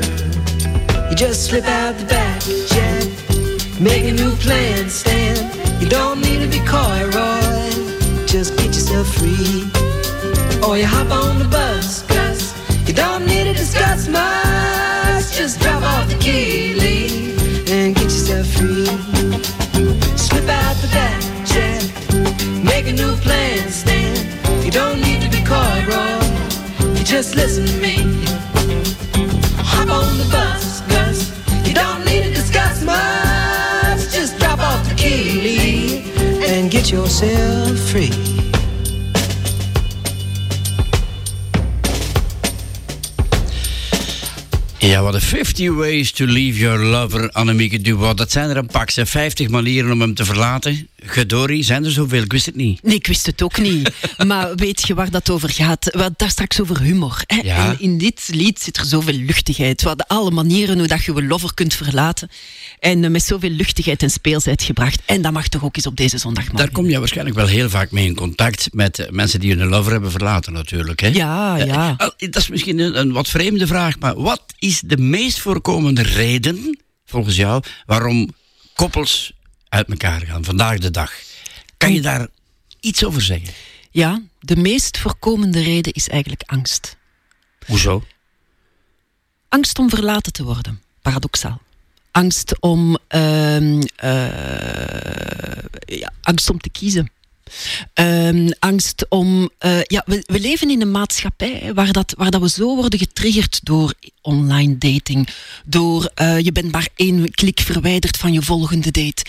You just slip out the back, Jack. Make a new plan, Stan. You don't need to be coy, Roy. Just get yourself free. Or you hop on the bus, Gus. You don't need to discuss much. Just drop off the key, Lee, and get yourself free. Slip out the back, Jack. Make a new plan, Stan. You don't need to be coy, Roy. You just listen to me. Get yourself free. Ja, wat een 50 ways to leave your lover, Annemieke Dubois. Dat zijn er een pak, zijn 50 manieren om hem te verlaten. Gedori, zijn er zoveel? Ik wist het niet. Nee, ik wist het ook niet. maar weet je waar dat over gaat? We hadden daar straks over humor. Hè? Ja. En in dit lied zit er zoveel luchtigheid. We hadden alle manieren hoe dat je je lover kunt verlaten. En eh, met zoveel luchtigheid en speelsheid gebracht. En dat mag toch ook eens op deze zondagmorgen. Daar kom je waarschijnlijk wel heel vaak mee in contact met eh, mensen die hun lover hebben verlaten natuurlijk. Hè? Ja, ja. Eh, dat is misschien een, een wat vreemde vraag, maar wat is de meest voorkomende reden, volgens jou, waarom koppels uit elkaar gaan vandaag de dag? Kan je daar iets over zeggen? Ja, de meest voorkomende reden is eigenlijk angst. Hoezo? Angst om verlaten te worden, paradoxaal. Angst om, ehm, eh, ja, angst om te kiezen. Ehm, angst om. eh, ja, we, we leven in een maatschappij waar, dat, waar dat we zo worden getriggerd door online dating. Door eh, je bent maar één klik verwijderd van je volgende date.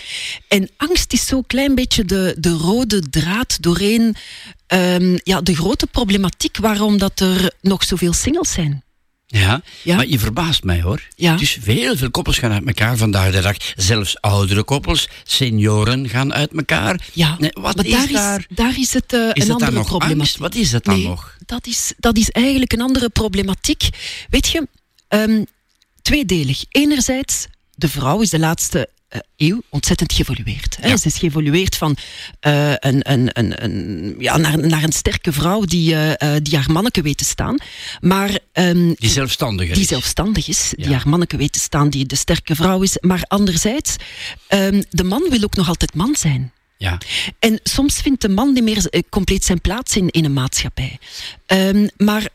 En angst is zo'n klein beetje de, de rode draad doorheen ehm, ja, de grote problematiek waarom dat er nog zoveel singles zijn. Ja, maar je verbaast mij hoor. Ja. Dus heel veel koppels gaan uit elkaar vandaag de dag. Zelfs oudere koppels, senioren gaan uit elkaar. Ja, Nee, wat maar is daar, daar? is, daar is het eh, Is een andere nog problematiek. angst? Wat is het dan Nee, nog? Dat is, dat is eigenlijk een andere problematiek. Weet je, ehm, tweedelig. Enerzijds, de vrouw is de laatste eeuw ontzettend geëvolueerd. Hè? Ze is geëvolueerd van eh, een, een, een, een, ja, naar, naar een sterke vrouw die, eh, eh, die haar manneke weet te staan. Maar, ehm, Die zelfstandiger die is. zelfstandig is, die haar manneke weet te staan, die de sterke vrouw is. Maar anderzijds, ehm, de man wil ook nog altijd man zijn. Ja. En soms vindt de man niet meer eh, compleet zijn plaats in, in een maatschappij. Ehm, maar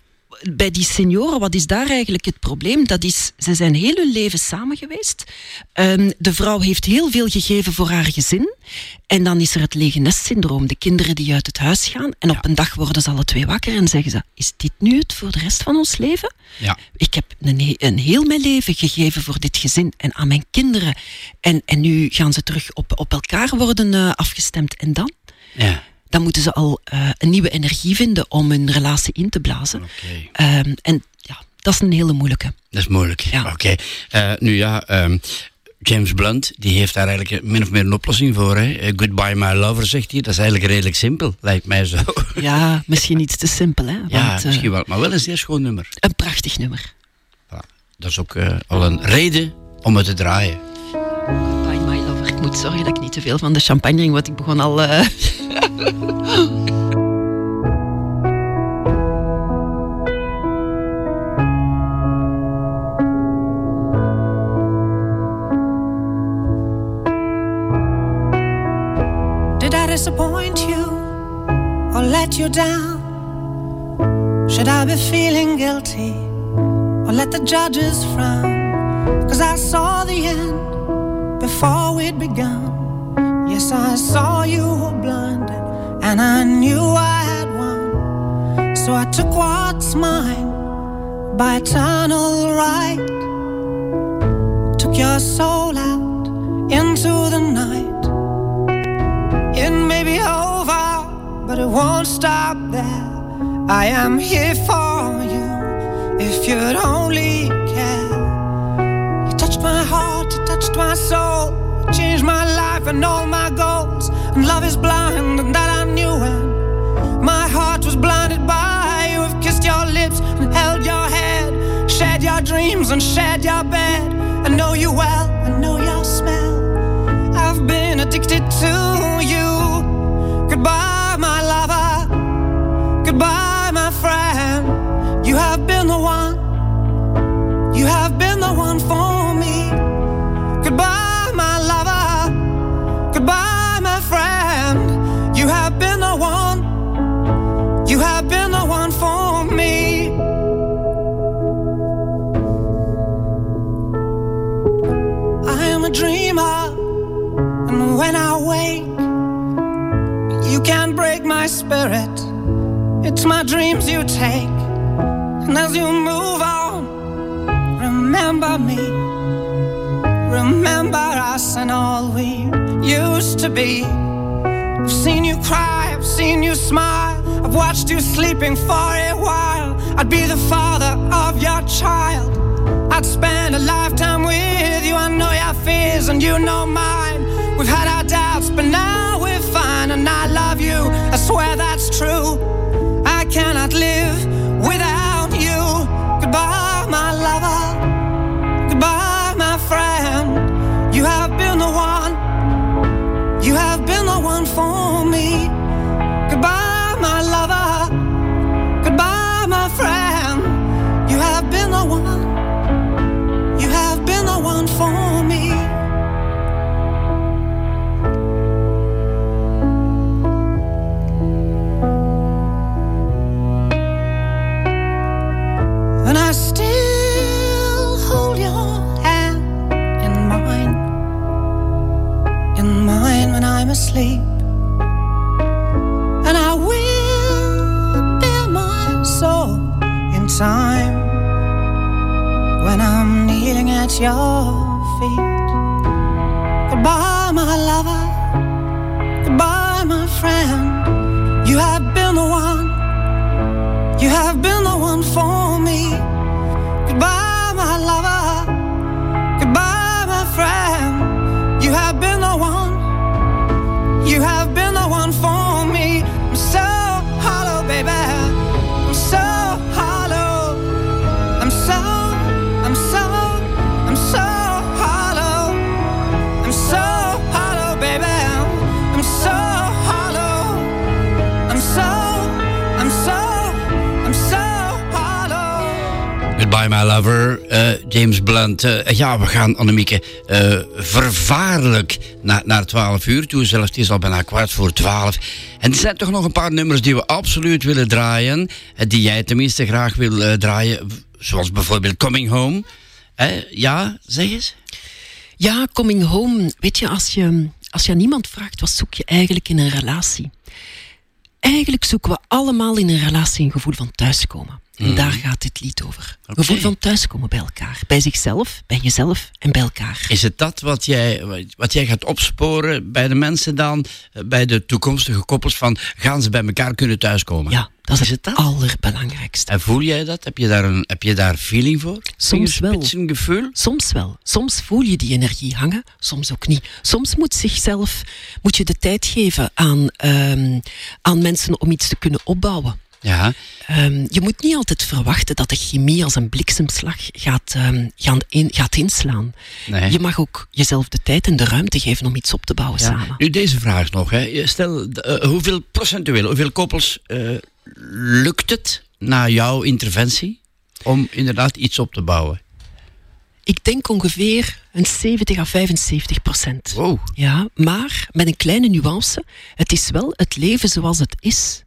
bij die senioren, wat is daar eigenlijk het probleem? Dat is, ze zijn heel hun leven samen geweest. Ehm, de vrouw heeft heel veel gegeven voor haar gezin. En dan is er het lege nestsyndroom. De kinderen die uit het huis gaan. En op een dag worden ze alle twee wakker en zeggen ze... Is dit nu het voor de rest van ons leven? Ja. Ik heb een, een heel mijn leven gegeven voor dit gezin en aan mijn kinderen. En, en nu gaan ze terug op, op elkaar worden eh, afgestemd. En dan? Ja. Dan moeten ze al eh, een nieuwe energie vinden om hun relatie in te blazen. Ehm, en ja, dat is een hele moeilijke. Dat is moeilijk. Oké. Eh, nu ja, ehm, James Blunt die heeft daar eigenlijk min of meer een oplossing voor. Hè? Eh, Goodbye My Lover, zegt hij. Dat is eigenlijk redelijk simpel, lijkt mij zo. Ja, misschien iets te simpel, hè? ja, Want, eh, misschien wel. Maar wel een zeer schoon nummer. Een prachtig nummer. Dat is ook eh, al een reden om het te draaien. Zorgen dat ik niet te veel van de champagne drink, want ik begon al... eh, Did I disappoint you or let you down? Should I be feeling guilty or let the judges frown? Cause I saw the end before we'd begun. Yes, I saw you were blinded and I knew I had won. So I took what's mine by eternal right. Took your soul out into the night. It may be over, but it won't stop there. I am here for you if you'd only touched my soul, changed my life and all my goals. And love is blind, and that I knew when my heart was blinded by you. Have kissed your lips and held your head, shared your dreams and shared your bed. I know you well, I know your smell. I've been addicted to you. Goodbye, my lover. Goodbye, my friend. You have been the one. Spirit. It's my dreams you take, and as you move on, remember me. Remember us and all we used to be. I've seen you cry, I've seen you smile, I've watched you sleeping for a while. I'd be the father of your child. I'd spend a lifetime with you. I know your fears and you know mine. We've had our doubts, but now I swear that's true. I cannot live い。Lover, eh, James Blunt. Eh, ja, we gaan, Annemieke, eh vervaarlijk naar, naar 12 uur toe. Zelfs het is al bijna kwart voor 12. En er zijn toch nog een paar nummers die we absoluut willen draaien. die jij tenminste graag wil draaien. Zoals bijvoorbeeld Coming Home. Ja, zeg eens. Ja, coming home. Weet je als, je, als je niemand vraagt, wat zoek je eigenlijk in een relatie? Eigenlijk zoeken we allemaal in een relatie een gevoel van thuiskomen. En Mhm. daar gaat dit lied over. Oké. Gevoel van thuiskomen bij elkaar. Bij zichzelf, bij jezelf en bij elkaar. Is het dat wat jij, wat jij gaat opsporen bij de mensen dan? eh, Bij de toekomstige koppels van, gaan ze bij elkaar kunnen thuiskomen? Ja, dat is, het allerbelangrijkste. En voel jij dat? Heb je daar, een, heb je daar feeling voor? Soms wel. gevoel? Soms wel. Soms voel je die energie hangen, soms ook niet. Soms moet, zichzelf, moet je de tijd geven aan, ehm, aan mensen om iets te kunnen opbouwen. Ja. Ehm, je moet niet altijd verwachten dat de chemie als een bliksemslag gaat, ehm, gaan in, gaat inslaan. Nee. Je mag ook jezelf de tijd en de ruimte geven om iets op te bouwen Ja. samen. Nu deze vraag nog. Hè. Stel, eh, hoeveel procentueel, hoeveel koppels eh, lukt het na jouw interventie om inderdaad iets op te bouwen? Ik denk ongeveer een 70 à 75 procent. Wow. Ja, maar met een kleine nuance. Het is wel het leven zoals het is.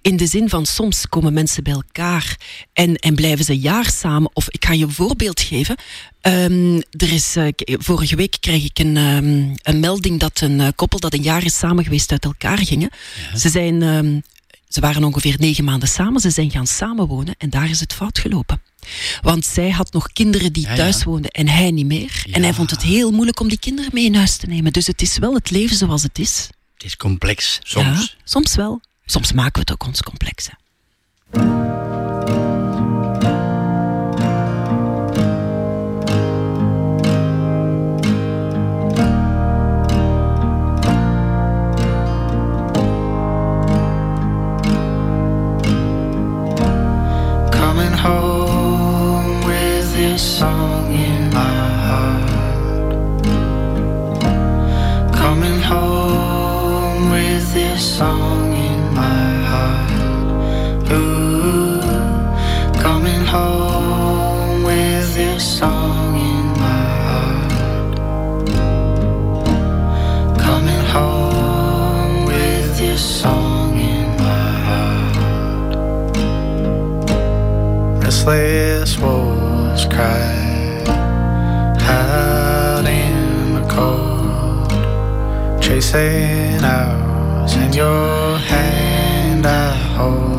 In de zin van soms komen mensen bij elkaar en, en blijven ze jaar samen. Of ik ga je een voorbeeld geven. Ehm, er is, eh, vorige week kreeg ik een, ehm, een melding dat een eh, koppel dat een jaar is samen geweest uit elkaar gingen. Ze, zijn, ehm, ze waren ongeveer negen maanden samen. Ze zijn gaan samenwonen en daar is het fout gelopen. Want zij had nog kinderen die Ja, ja. thuis woonden en hij niet meer. En hij vond het heel moeilijk om die kinderen mee in huis te nemen. Dus het is wel het leven zoals het is. Het is complex, soms. Soms wel. Soms maken we het ook ons complex. song Restless wolves cry out in the cold, chasing owls, and your hand I hold.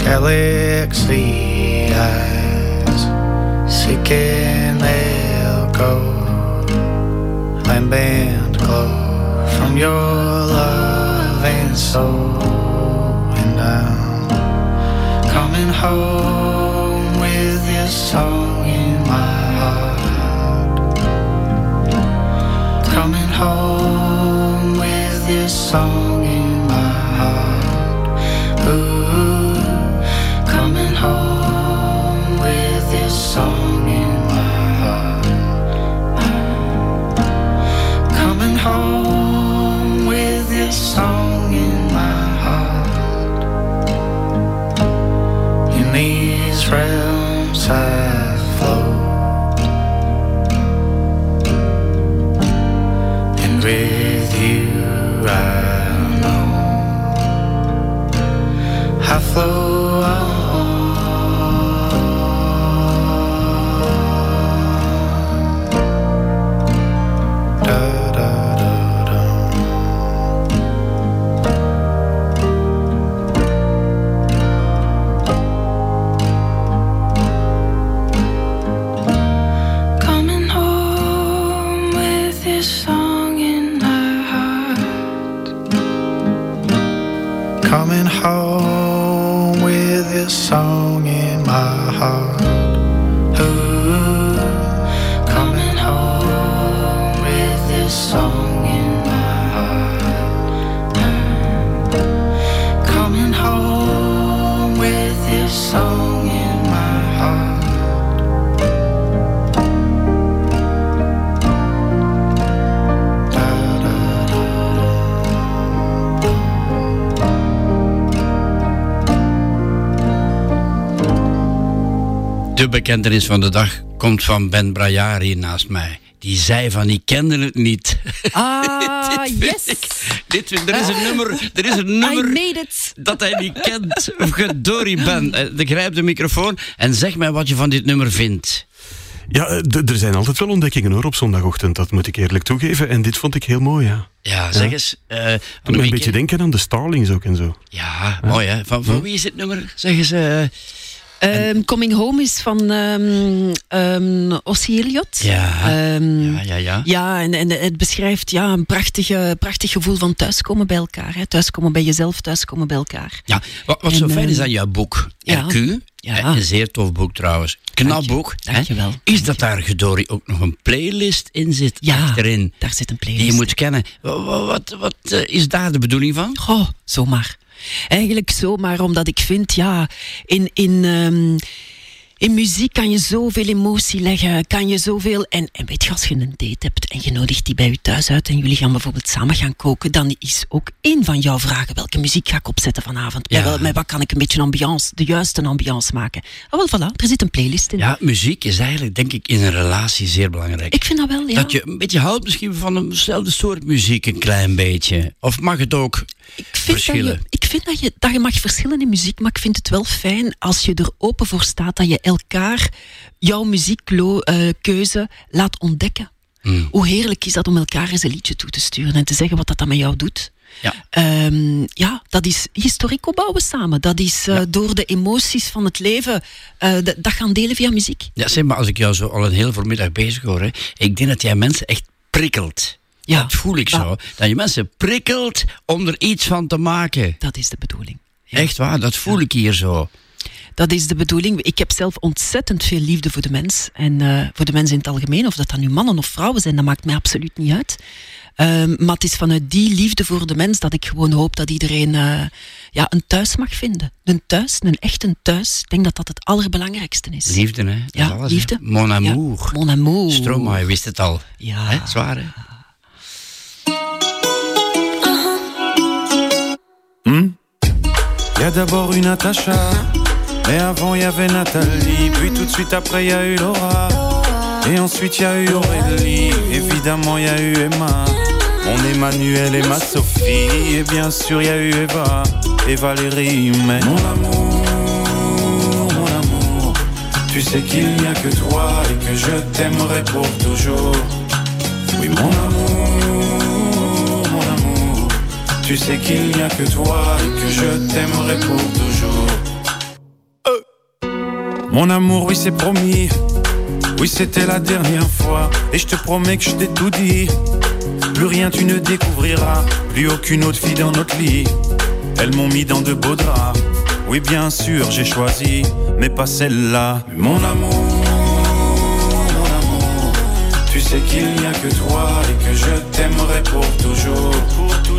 Galaxy eyes seeking they'll go, land band glow from your love and soul, and I'm coming home with this song in my heart. Coming home with this song in my heart. Ooh, coming home with this song in my heart. Coming home with this song realms I bekentenis van de dag komt van Ben hier naast mij. Die zei van, ik kende het niet. Ah, yes. Dit, er is een nummer, er is een nummer I made it. dat hij niet kent. Gedorie Ben. Eh, Grijp de microfoon en zeg mij wat je van dit nummer vindt. Ja, eh, er zijn altijd wel ontdekkingen hoor op zondagochtend, dat moet ik eerlijk toegeven. En dit vond ik heel mooi, ja. Ja, zeg eens. eh, Doet me een beetje denken aan de Starlings ook en zo. Ja, mooi hè. Van, van wie is dit nummer? Zeg eens. eh, Ehm, Coming Home is van Ossie Elliott. Ja. Ja, ja, ja. Ja, en, en het beschrijft ja, een prachtige, prachtig gevoel van thuiskomen bij elkaar. Hè. Thuiskomen bij jezelf, thuiskomen bij elkaar. Ja, wat, wat zo fijn is aan jouw boek, ja. RQ, Ja. een zeer tof boek trouwens, knap Dank je, boek, dankjewel, is dat daar gedorie ook nog een playlist in zit, Ja, achterin, daar zit een die playlist. je moet kennen. Wa- wa- Wat, wat, eh, is daar de bedoeling van? Goh, zomaar. Eigenlijk zomaar omdat ik vind, ja, in, in, ehm, in muziek kan je zoveel emotie leggen, kan je zoveel... En, en weet je, als je een date hebt en je nodigt die bij je thuis uit en jullie gaan bijvoorbeeld samen gaan koken, dan is ook één van jouw vragen, welke muziek ga ik opzetten vanavond? Ja. wel- met wat kan ik een beetje ambiance, de juiste ambiance maken? Ah, wel, voilà, er zit een playlist in. Ja, muziek is eigenlijk denk ik in een relatie zeer belangrijk. Ik vind dat wel, ja. Dat je een beetje houdt misschien van dezelfde soort muziek, een klein beetje. Of mag het ook Ik vind, dat verschillen? je, ik vind dat je, dat je mag verschillen in muziek, maar ik vind het wel fijn als je er open voor staat dat je elkaar jouw muziekkeuze laat ontdekken. Mm. Hoe heerlijk is dat om elkaar eens een liedje toe te sturen en te zeggen wat dat dan met jou doet. Ja. Ehm, ja, dat is historiek opbouwen samen. Dat is eh, door de emoties van het leven eh, dat gaan delen via muziek. Ja, zeg maar, als ik jou zo al een hele voormiddag bezig hoor, hè, ik denk dat jij mensen echt prikkelt. Ja. Dat voel ik zo. Dat je mensen prikkelt om er iets van te maken. Dat is de bedoeling. Echt waar, dat voel ik hier zo. Dat is de bedoeling. Ik heb zelf ontzettend veel liefde voor de mens. En eh, voor de mens in het algemeen. Of dat dan nu mannen of vrouwen zijn, dat maakt mij absoluut niet uit. Ehm, maar het is vanuit die liefde voor de mens dat ik gewoon hoop dat iedereen eh, ja, een thuis mag vinden. Een thuis, een echte thuis. Ik denk dat dat het allerbelangrijkste is. Liefde, hè? Dat Ja, is alles, hè. liefde. Mon amour. Ja, mon amour. Stromae wist het al. Ja. Hè? Zwaar, hè? Y a d'abord eu Natacha, mais avant y avait Nathalie, puis tout de suite après y a eu Laura, et ensuite y a eu Aurélie, évidemment y a eu Emma, mon Emmanuel et ma Sophie, et bien sûr y a eu Eva. Et Valérie, mais mon amour, mon amour, tu sais qu'il n'y a que toi et que je t'aimerai pour toujours. Oui mon amour, tu sais qu'il n'y a que toi et que je t'aimerai pour toujours. Euh. Mon amour, oui c'est promis, oui c'était la dernière fois et je te promets que je t'ai tout dit. Plus rien tu ne découvriras, plus aucune autre fille dans notre lit. Elles m'ont mis dans de beaux draps. Oui bien sûr j'ai choisi, mais pas celle-là. Mon amour, mon amour, tu sais qu'il n'y a que toi et que je t'aimerai pour toujours,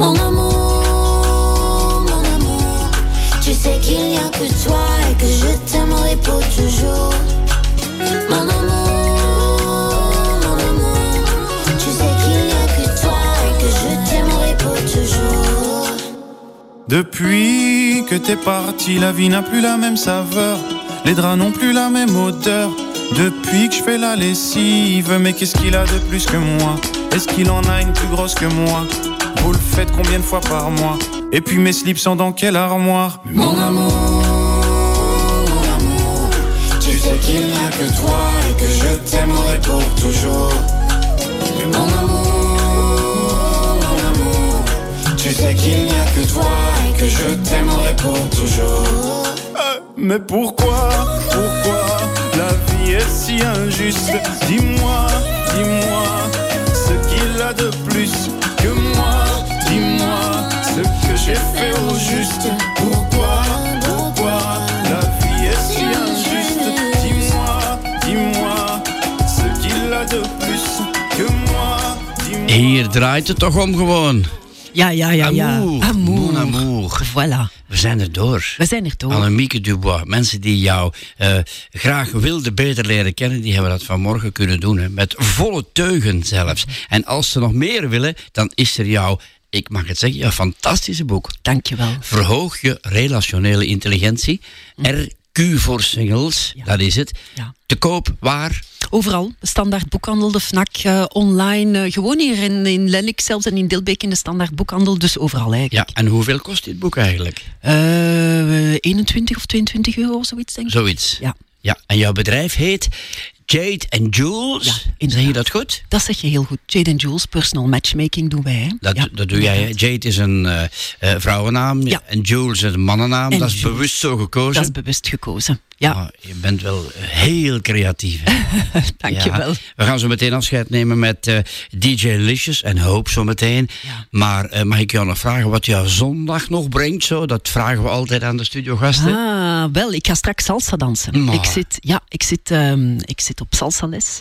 Mon amour, mon amour, tu sais qu'il n'y a que toi et que je t'aimerai pour toujours. Mon amour, mon amour, tu sais qu'il n'y a que toi et que je t'aimerai pour toujours. Depuis que t'es parti, la vie n'a plus la même saveur. Les draps n'ont plus la même odeur. Depuis que je fais la lessive, mais qu'est-ce qu'il a de plus que moi? Est-ce qu'il en a une plus grosse que moi? Vous le faites combien de fois par mois Et puis mes slips sont dans quelle armoire Mon amour, mon amour, tu sais qu'il n'y a que toi et que je t'aimerai pour toujours. Mais mon amour, mon amour, tu sais qu'il n'y a que toi et que je t'aimerai pour toujours. Mais pourquoi, pourquoi la vie est si injuste? Dis-moi, dis-moi ce qu'il a de plus juste. Pourquoi, pourquoi la vie est si injuste Dis-moi, dis-moi ce qu'il a de plus que moi. Dis-moi. Hier draait het toch om gewoon. Ja, ja, ja, ja. Amour. Amour. Voilà. We zijn er door. We zijn er door. Annemieke Dubois. Mensen die jou eh, graag wilden beter leren kennen, die hebben dat vanmorgen kunnen doen. Hè, met volle teugen zelfs. En als ze nog meer willen, dan is er jouw, ik mag het zeggen, jouw fantastische boek. Dankjewel. Verhoog je relationele intelligentie. RQ voor singles, dat is het. Ja. Te koop waar? Overal. De standaard boekhandel, de FNAC, eh, online. eh, gewoon hier in, in Lennik zelfs en in Dilbeek in de standaard boekhandel. Dus overal eigenlijk. Ja, en hoeveel kost dit boek eigenlijk? Eh, 21 of 22 euro, zoiets denk ik. Zoiets. Ja. Ja, en jouw bedrijf heet Jade and Jules. zeg je dat goed? Dat zeg je heel goed. Jade and Jules, personal matchmaking doen wij. Hè? Dat, Ja. dat doe jij. hè? Jade is een eh, vrouwennaam en Jules is een mannennaam. En dat is Jules. bewust zo gekozen. Dat is bewust gekozen. Ja. Ah, je bent wel heel creatief. hè? Dankjewel. Ja. We gaan zo meteen afscheid nemen met eh, DJ Licious en Hoop zo meteen. Maar eh, mag ik jou nog vragen wat jouw zondag nog brengt? Zo? Dat vragen we altijd aan de studiogasten. Ah, wel, ik ga straks salsa dansen. Maar. Ik zit, ja, ik zit, ehm, ik zit op salsa les.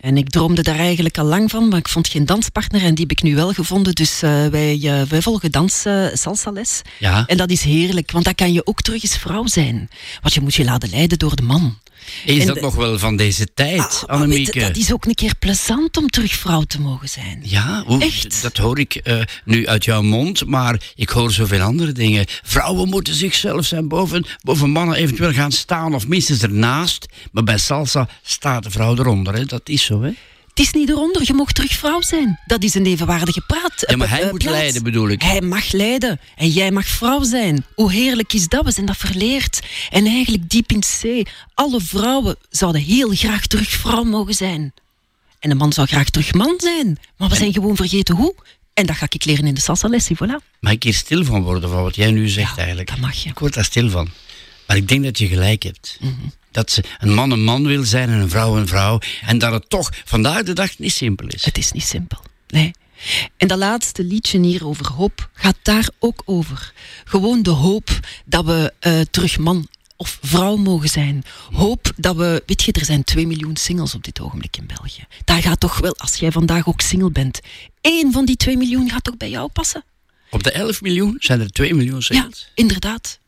En ik droomde daar eigenlijk al lang van, maar ik vond geen danspartner en die heb ik nu wel gevonden. Dus eh, wij, eh, wij volgen dans eh, salsa les. Ja. En dat is heerlijk, want dan kan je ook terug eens vrouw zijn. Want je moet je laten leiden door de man. Is En dat de- nog wel van deze tijd, weet je, Annemieke? dat is ook een keer plezant om terug vrouw te mogen zijn. Ja, hoe, Echt? dat hoor ik eh, nu uit jouw mond, maar ik hoor zoveel andere dingen. Vrouwen moeten zichzelf zijn boven, boven mannen eventueel gaan staan of minstens ernaast. Maar bij salsa staat de vrouw eronder, hè? dat is zo. Hè? Het is niet eronder, je mag terug vrouw zijn. Dat is een evenwaardige praat. Ja, maar hij eh, moet plaats. leiden, bedoel ik. Hij mag leiden en jij mag vrouw zijn. Hoe heerlijk is dat? We zijn dat verleerd. En eigenlijk diep in C, alle vrouwen zouden heel graag terug vrouw mogen zijn. En een man zou graag terug man zijn. Maar we zijn gewoon vergeten hoe. En dat ga ik leren in de salsa lessie, voilà. Mag ik hier stil van worden van wat jij nu zegt eigenlijk? dat mag je. Ik word daar stil van. Maar ik denk dat je gelijk hebt. Mhm. Dat ze een man een man wil zijn en een vrouw een vrouw. En dat het toch vandaag de dag niet simpel is. Het is niet simpel. Nee. En dat laatste liedje hier over hoop gaat daar ook over. Gewoon de hoop dat we eh, terug man of vrouw mogen zijn. Hoop dat we, weet je, er zijn 2 miljoen singles op dit ogenblik in België. Daar gaat toch wel, als jij vandaag ook single bent, één van die 2 miljoen gaat toch bij jou passen? Op de 11 miljoen zijn er 2 miljoen singles. Ja, inderdaad.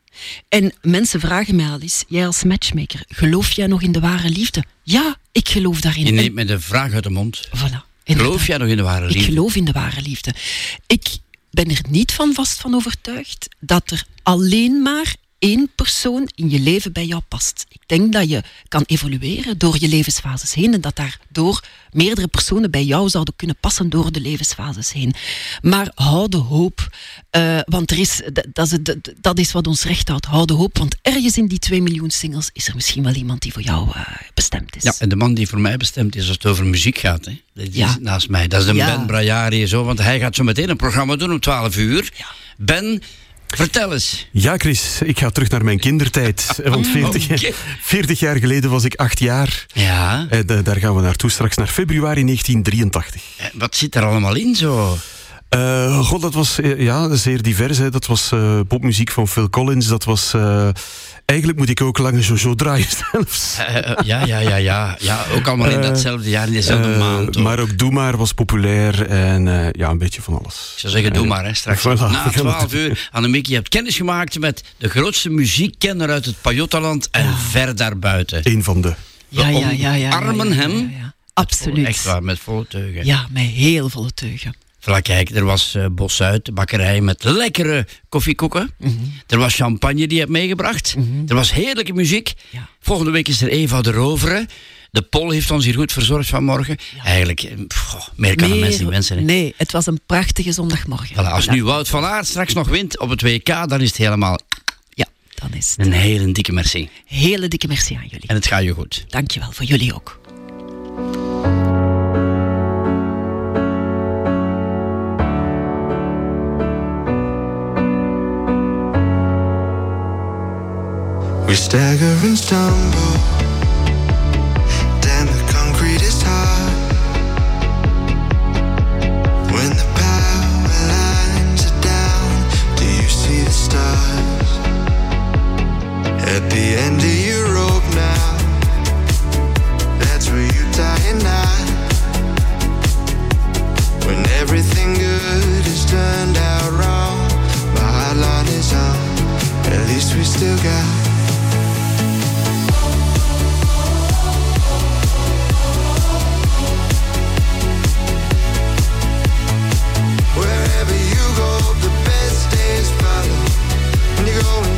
En mensen vragen mij al eens, jij als matchmaker, geloof jij nog in de ware liefde? Ja, ik geloof daarin. Je neemt me de vraag uit de mond. Voilà. Geloof jij nog in de ware Ik liefde? geloof in de ware liefde. Ik ben er niet van vast van overtuigd dat er alleen maar één persoon in je leven bij jou past. Ik denk dat je kan evolueren door je levensfases heen en dat daardoor meerdere personen bij jou zouden kunnen passen door de levensfases heen. Maar hou de hoop, eh, want er is, dat, is, het- dat- is wat ons recht houdt. Hou de hoop, want ergens in die 2 miljoen singles is er misschien wel iemand die voor jou eh, bestemd is. Ja, en de man die voor mij bestemd is als het over muziek gaat. Hè. Dat is Ja. naast mij. Dat is Ja. Ben Brajari zo, want hij gaat zo meteen een programma doen om 12 uur. Ben, vertel eens. Ja, Chris, ik ga terug naar mijn kindertijd. Want 40, Oké. 40 jaar geleden was ik acht jaar. Ja. En eh, daar gaan we naartoe straks, naar februari 1983. Eh, Wat zit er allemaal in zo? Eh, God, dat was ja, zeer divers. Hè. Dat was popmuziek van Phil Collins. Dat was... eh, eigenlijk moet ik ook Lange Jojo draaien zelfs. Eh, eh, ja, ja, ja, ja, ja. Ook allemaal in Eh, datzelfde jaar, in dezelfde Eh, maand. ook. maar ook Doe Maar was populair. En eh, ja, een beetje van alles. Ik zou zeggen, doe Eh, maar, hè, straks. voilà, Na gaan 12 het- uur. Annemieke, je hebt kennis gemaakt met de grootste muziekkenner uit het Pajottaland en ver daarbuiten. Een van de. Ja, ja, ja, ja, ja, Armen ja, ja, hem. ja, ja. Absoluut. Echt waar, met volle teugen. Ja, met heel volle teugen. Voilà, kijk, er was eh Bos uit, de bakkerij met lekkere koffiekoeken. Mhm. Er was champagne die je hebt meegebracht. Er was heerlijke muziek. Volgende week is er Eva de Rovere. De Pol heeft ons hier goed verzorgd vanmorgen. Eigenlijk, eh, pff, meer kan een mens niet wensen. hè. Nee, het was een prachtige zondagmorgen. Voilà, als Ja. nu Wout van Aert straks nog wint op het WK, dan is het helemaal Ja, dan is het. een hele dikke merci. Hele dikke merci aan jullie. En het gaat je goed. Dankjewel, voor jullie ook. We stagger and stumble. Damn, the concrete is hard. When the power lines are down, do you see the stars? At the end of your rope now, that's where you tie a knot. When everything good turned out wrong, my is on. At least we still got.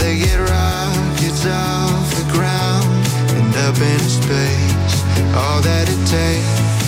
They get rockets off the ground and up in space. All that it takes.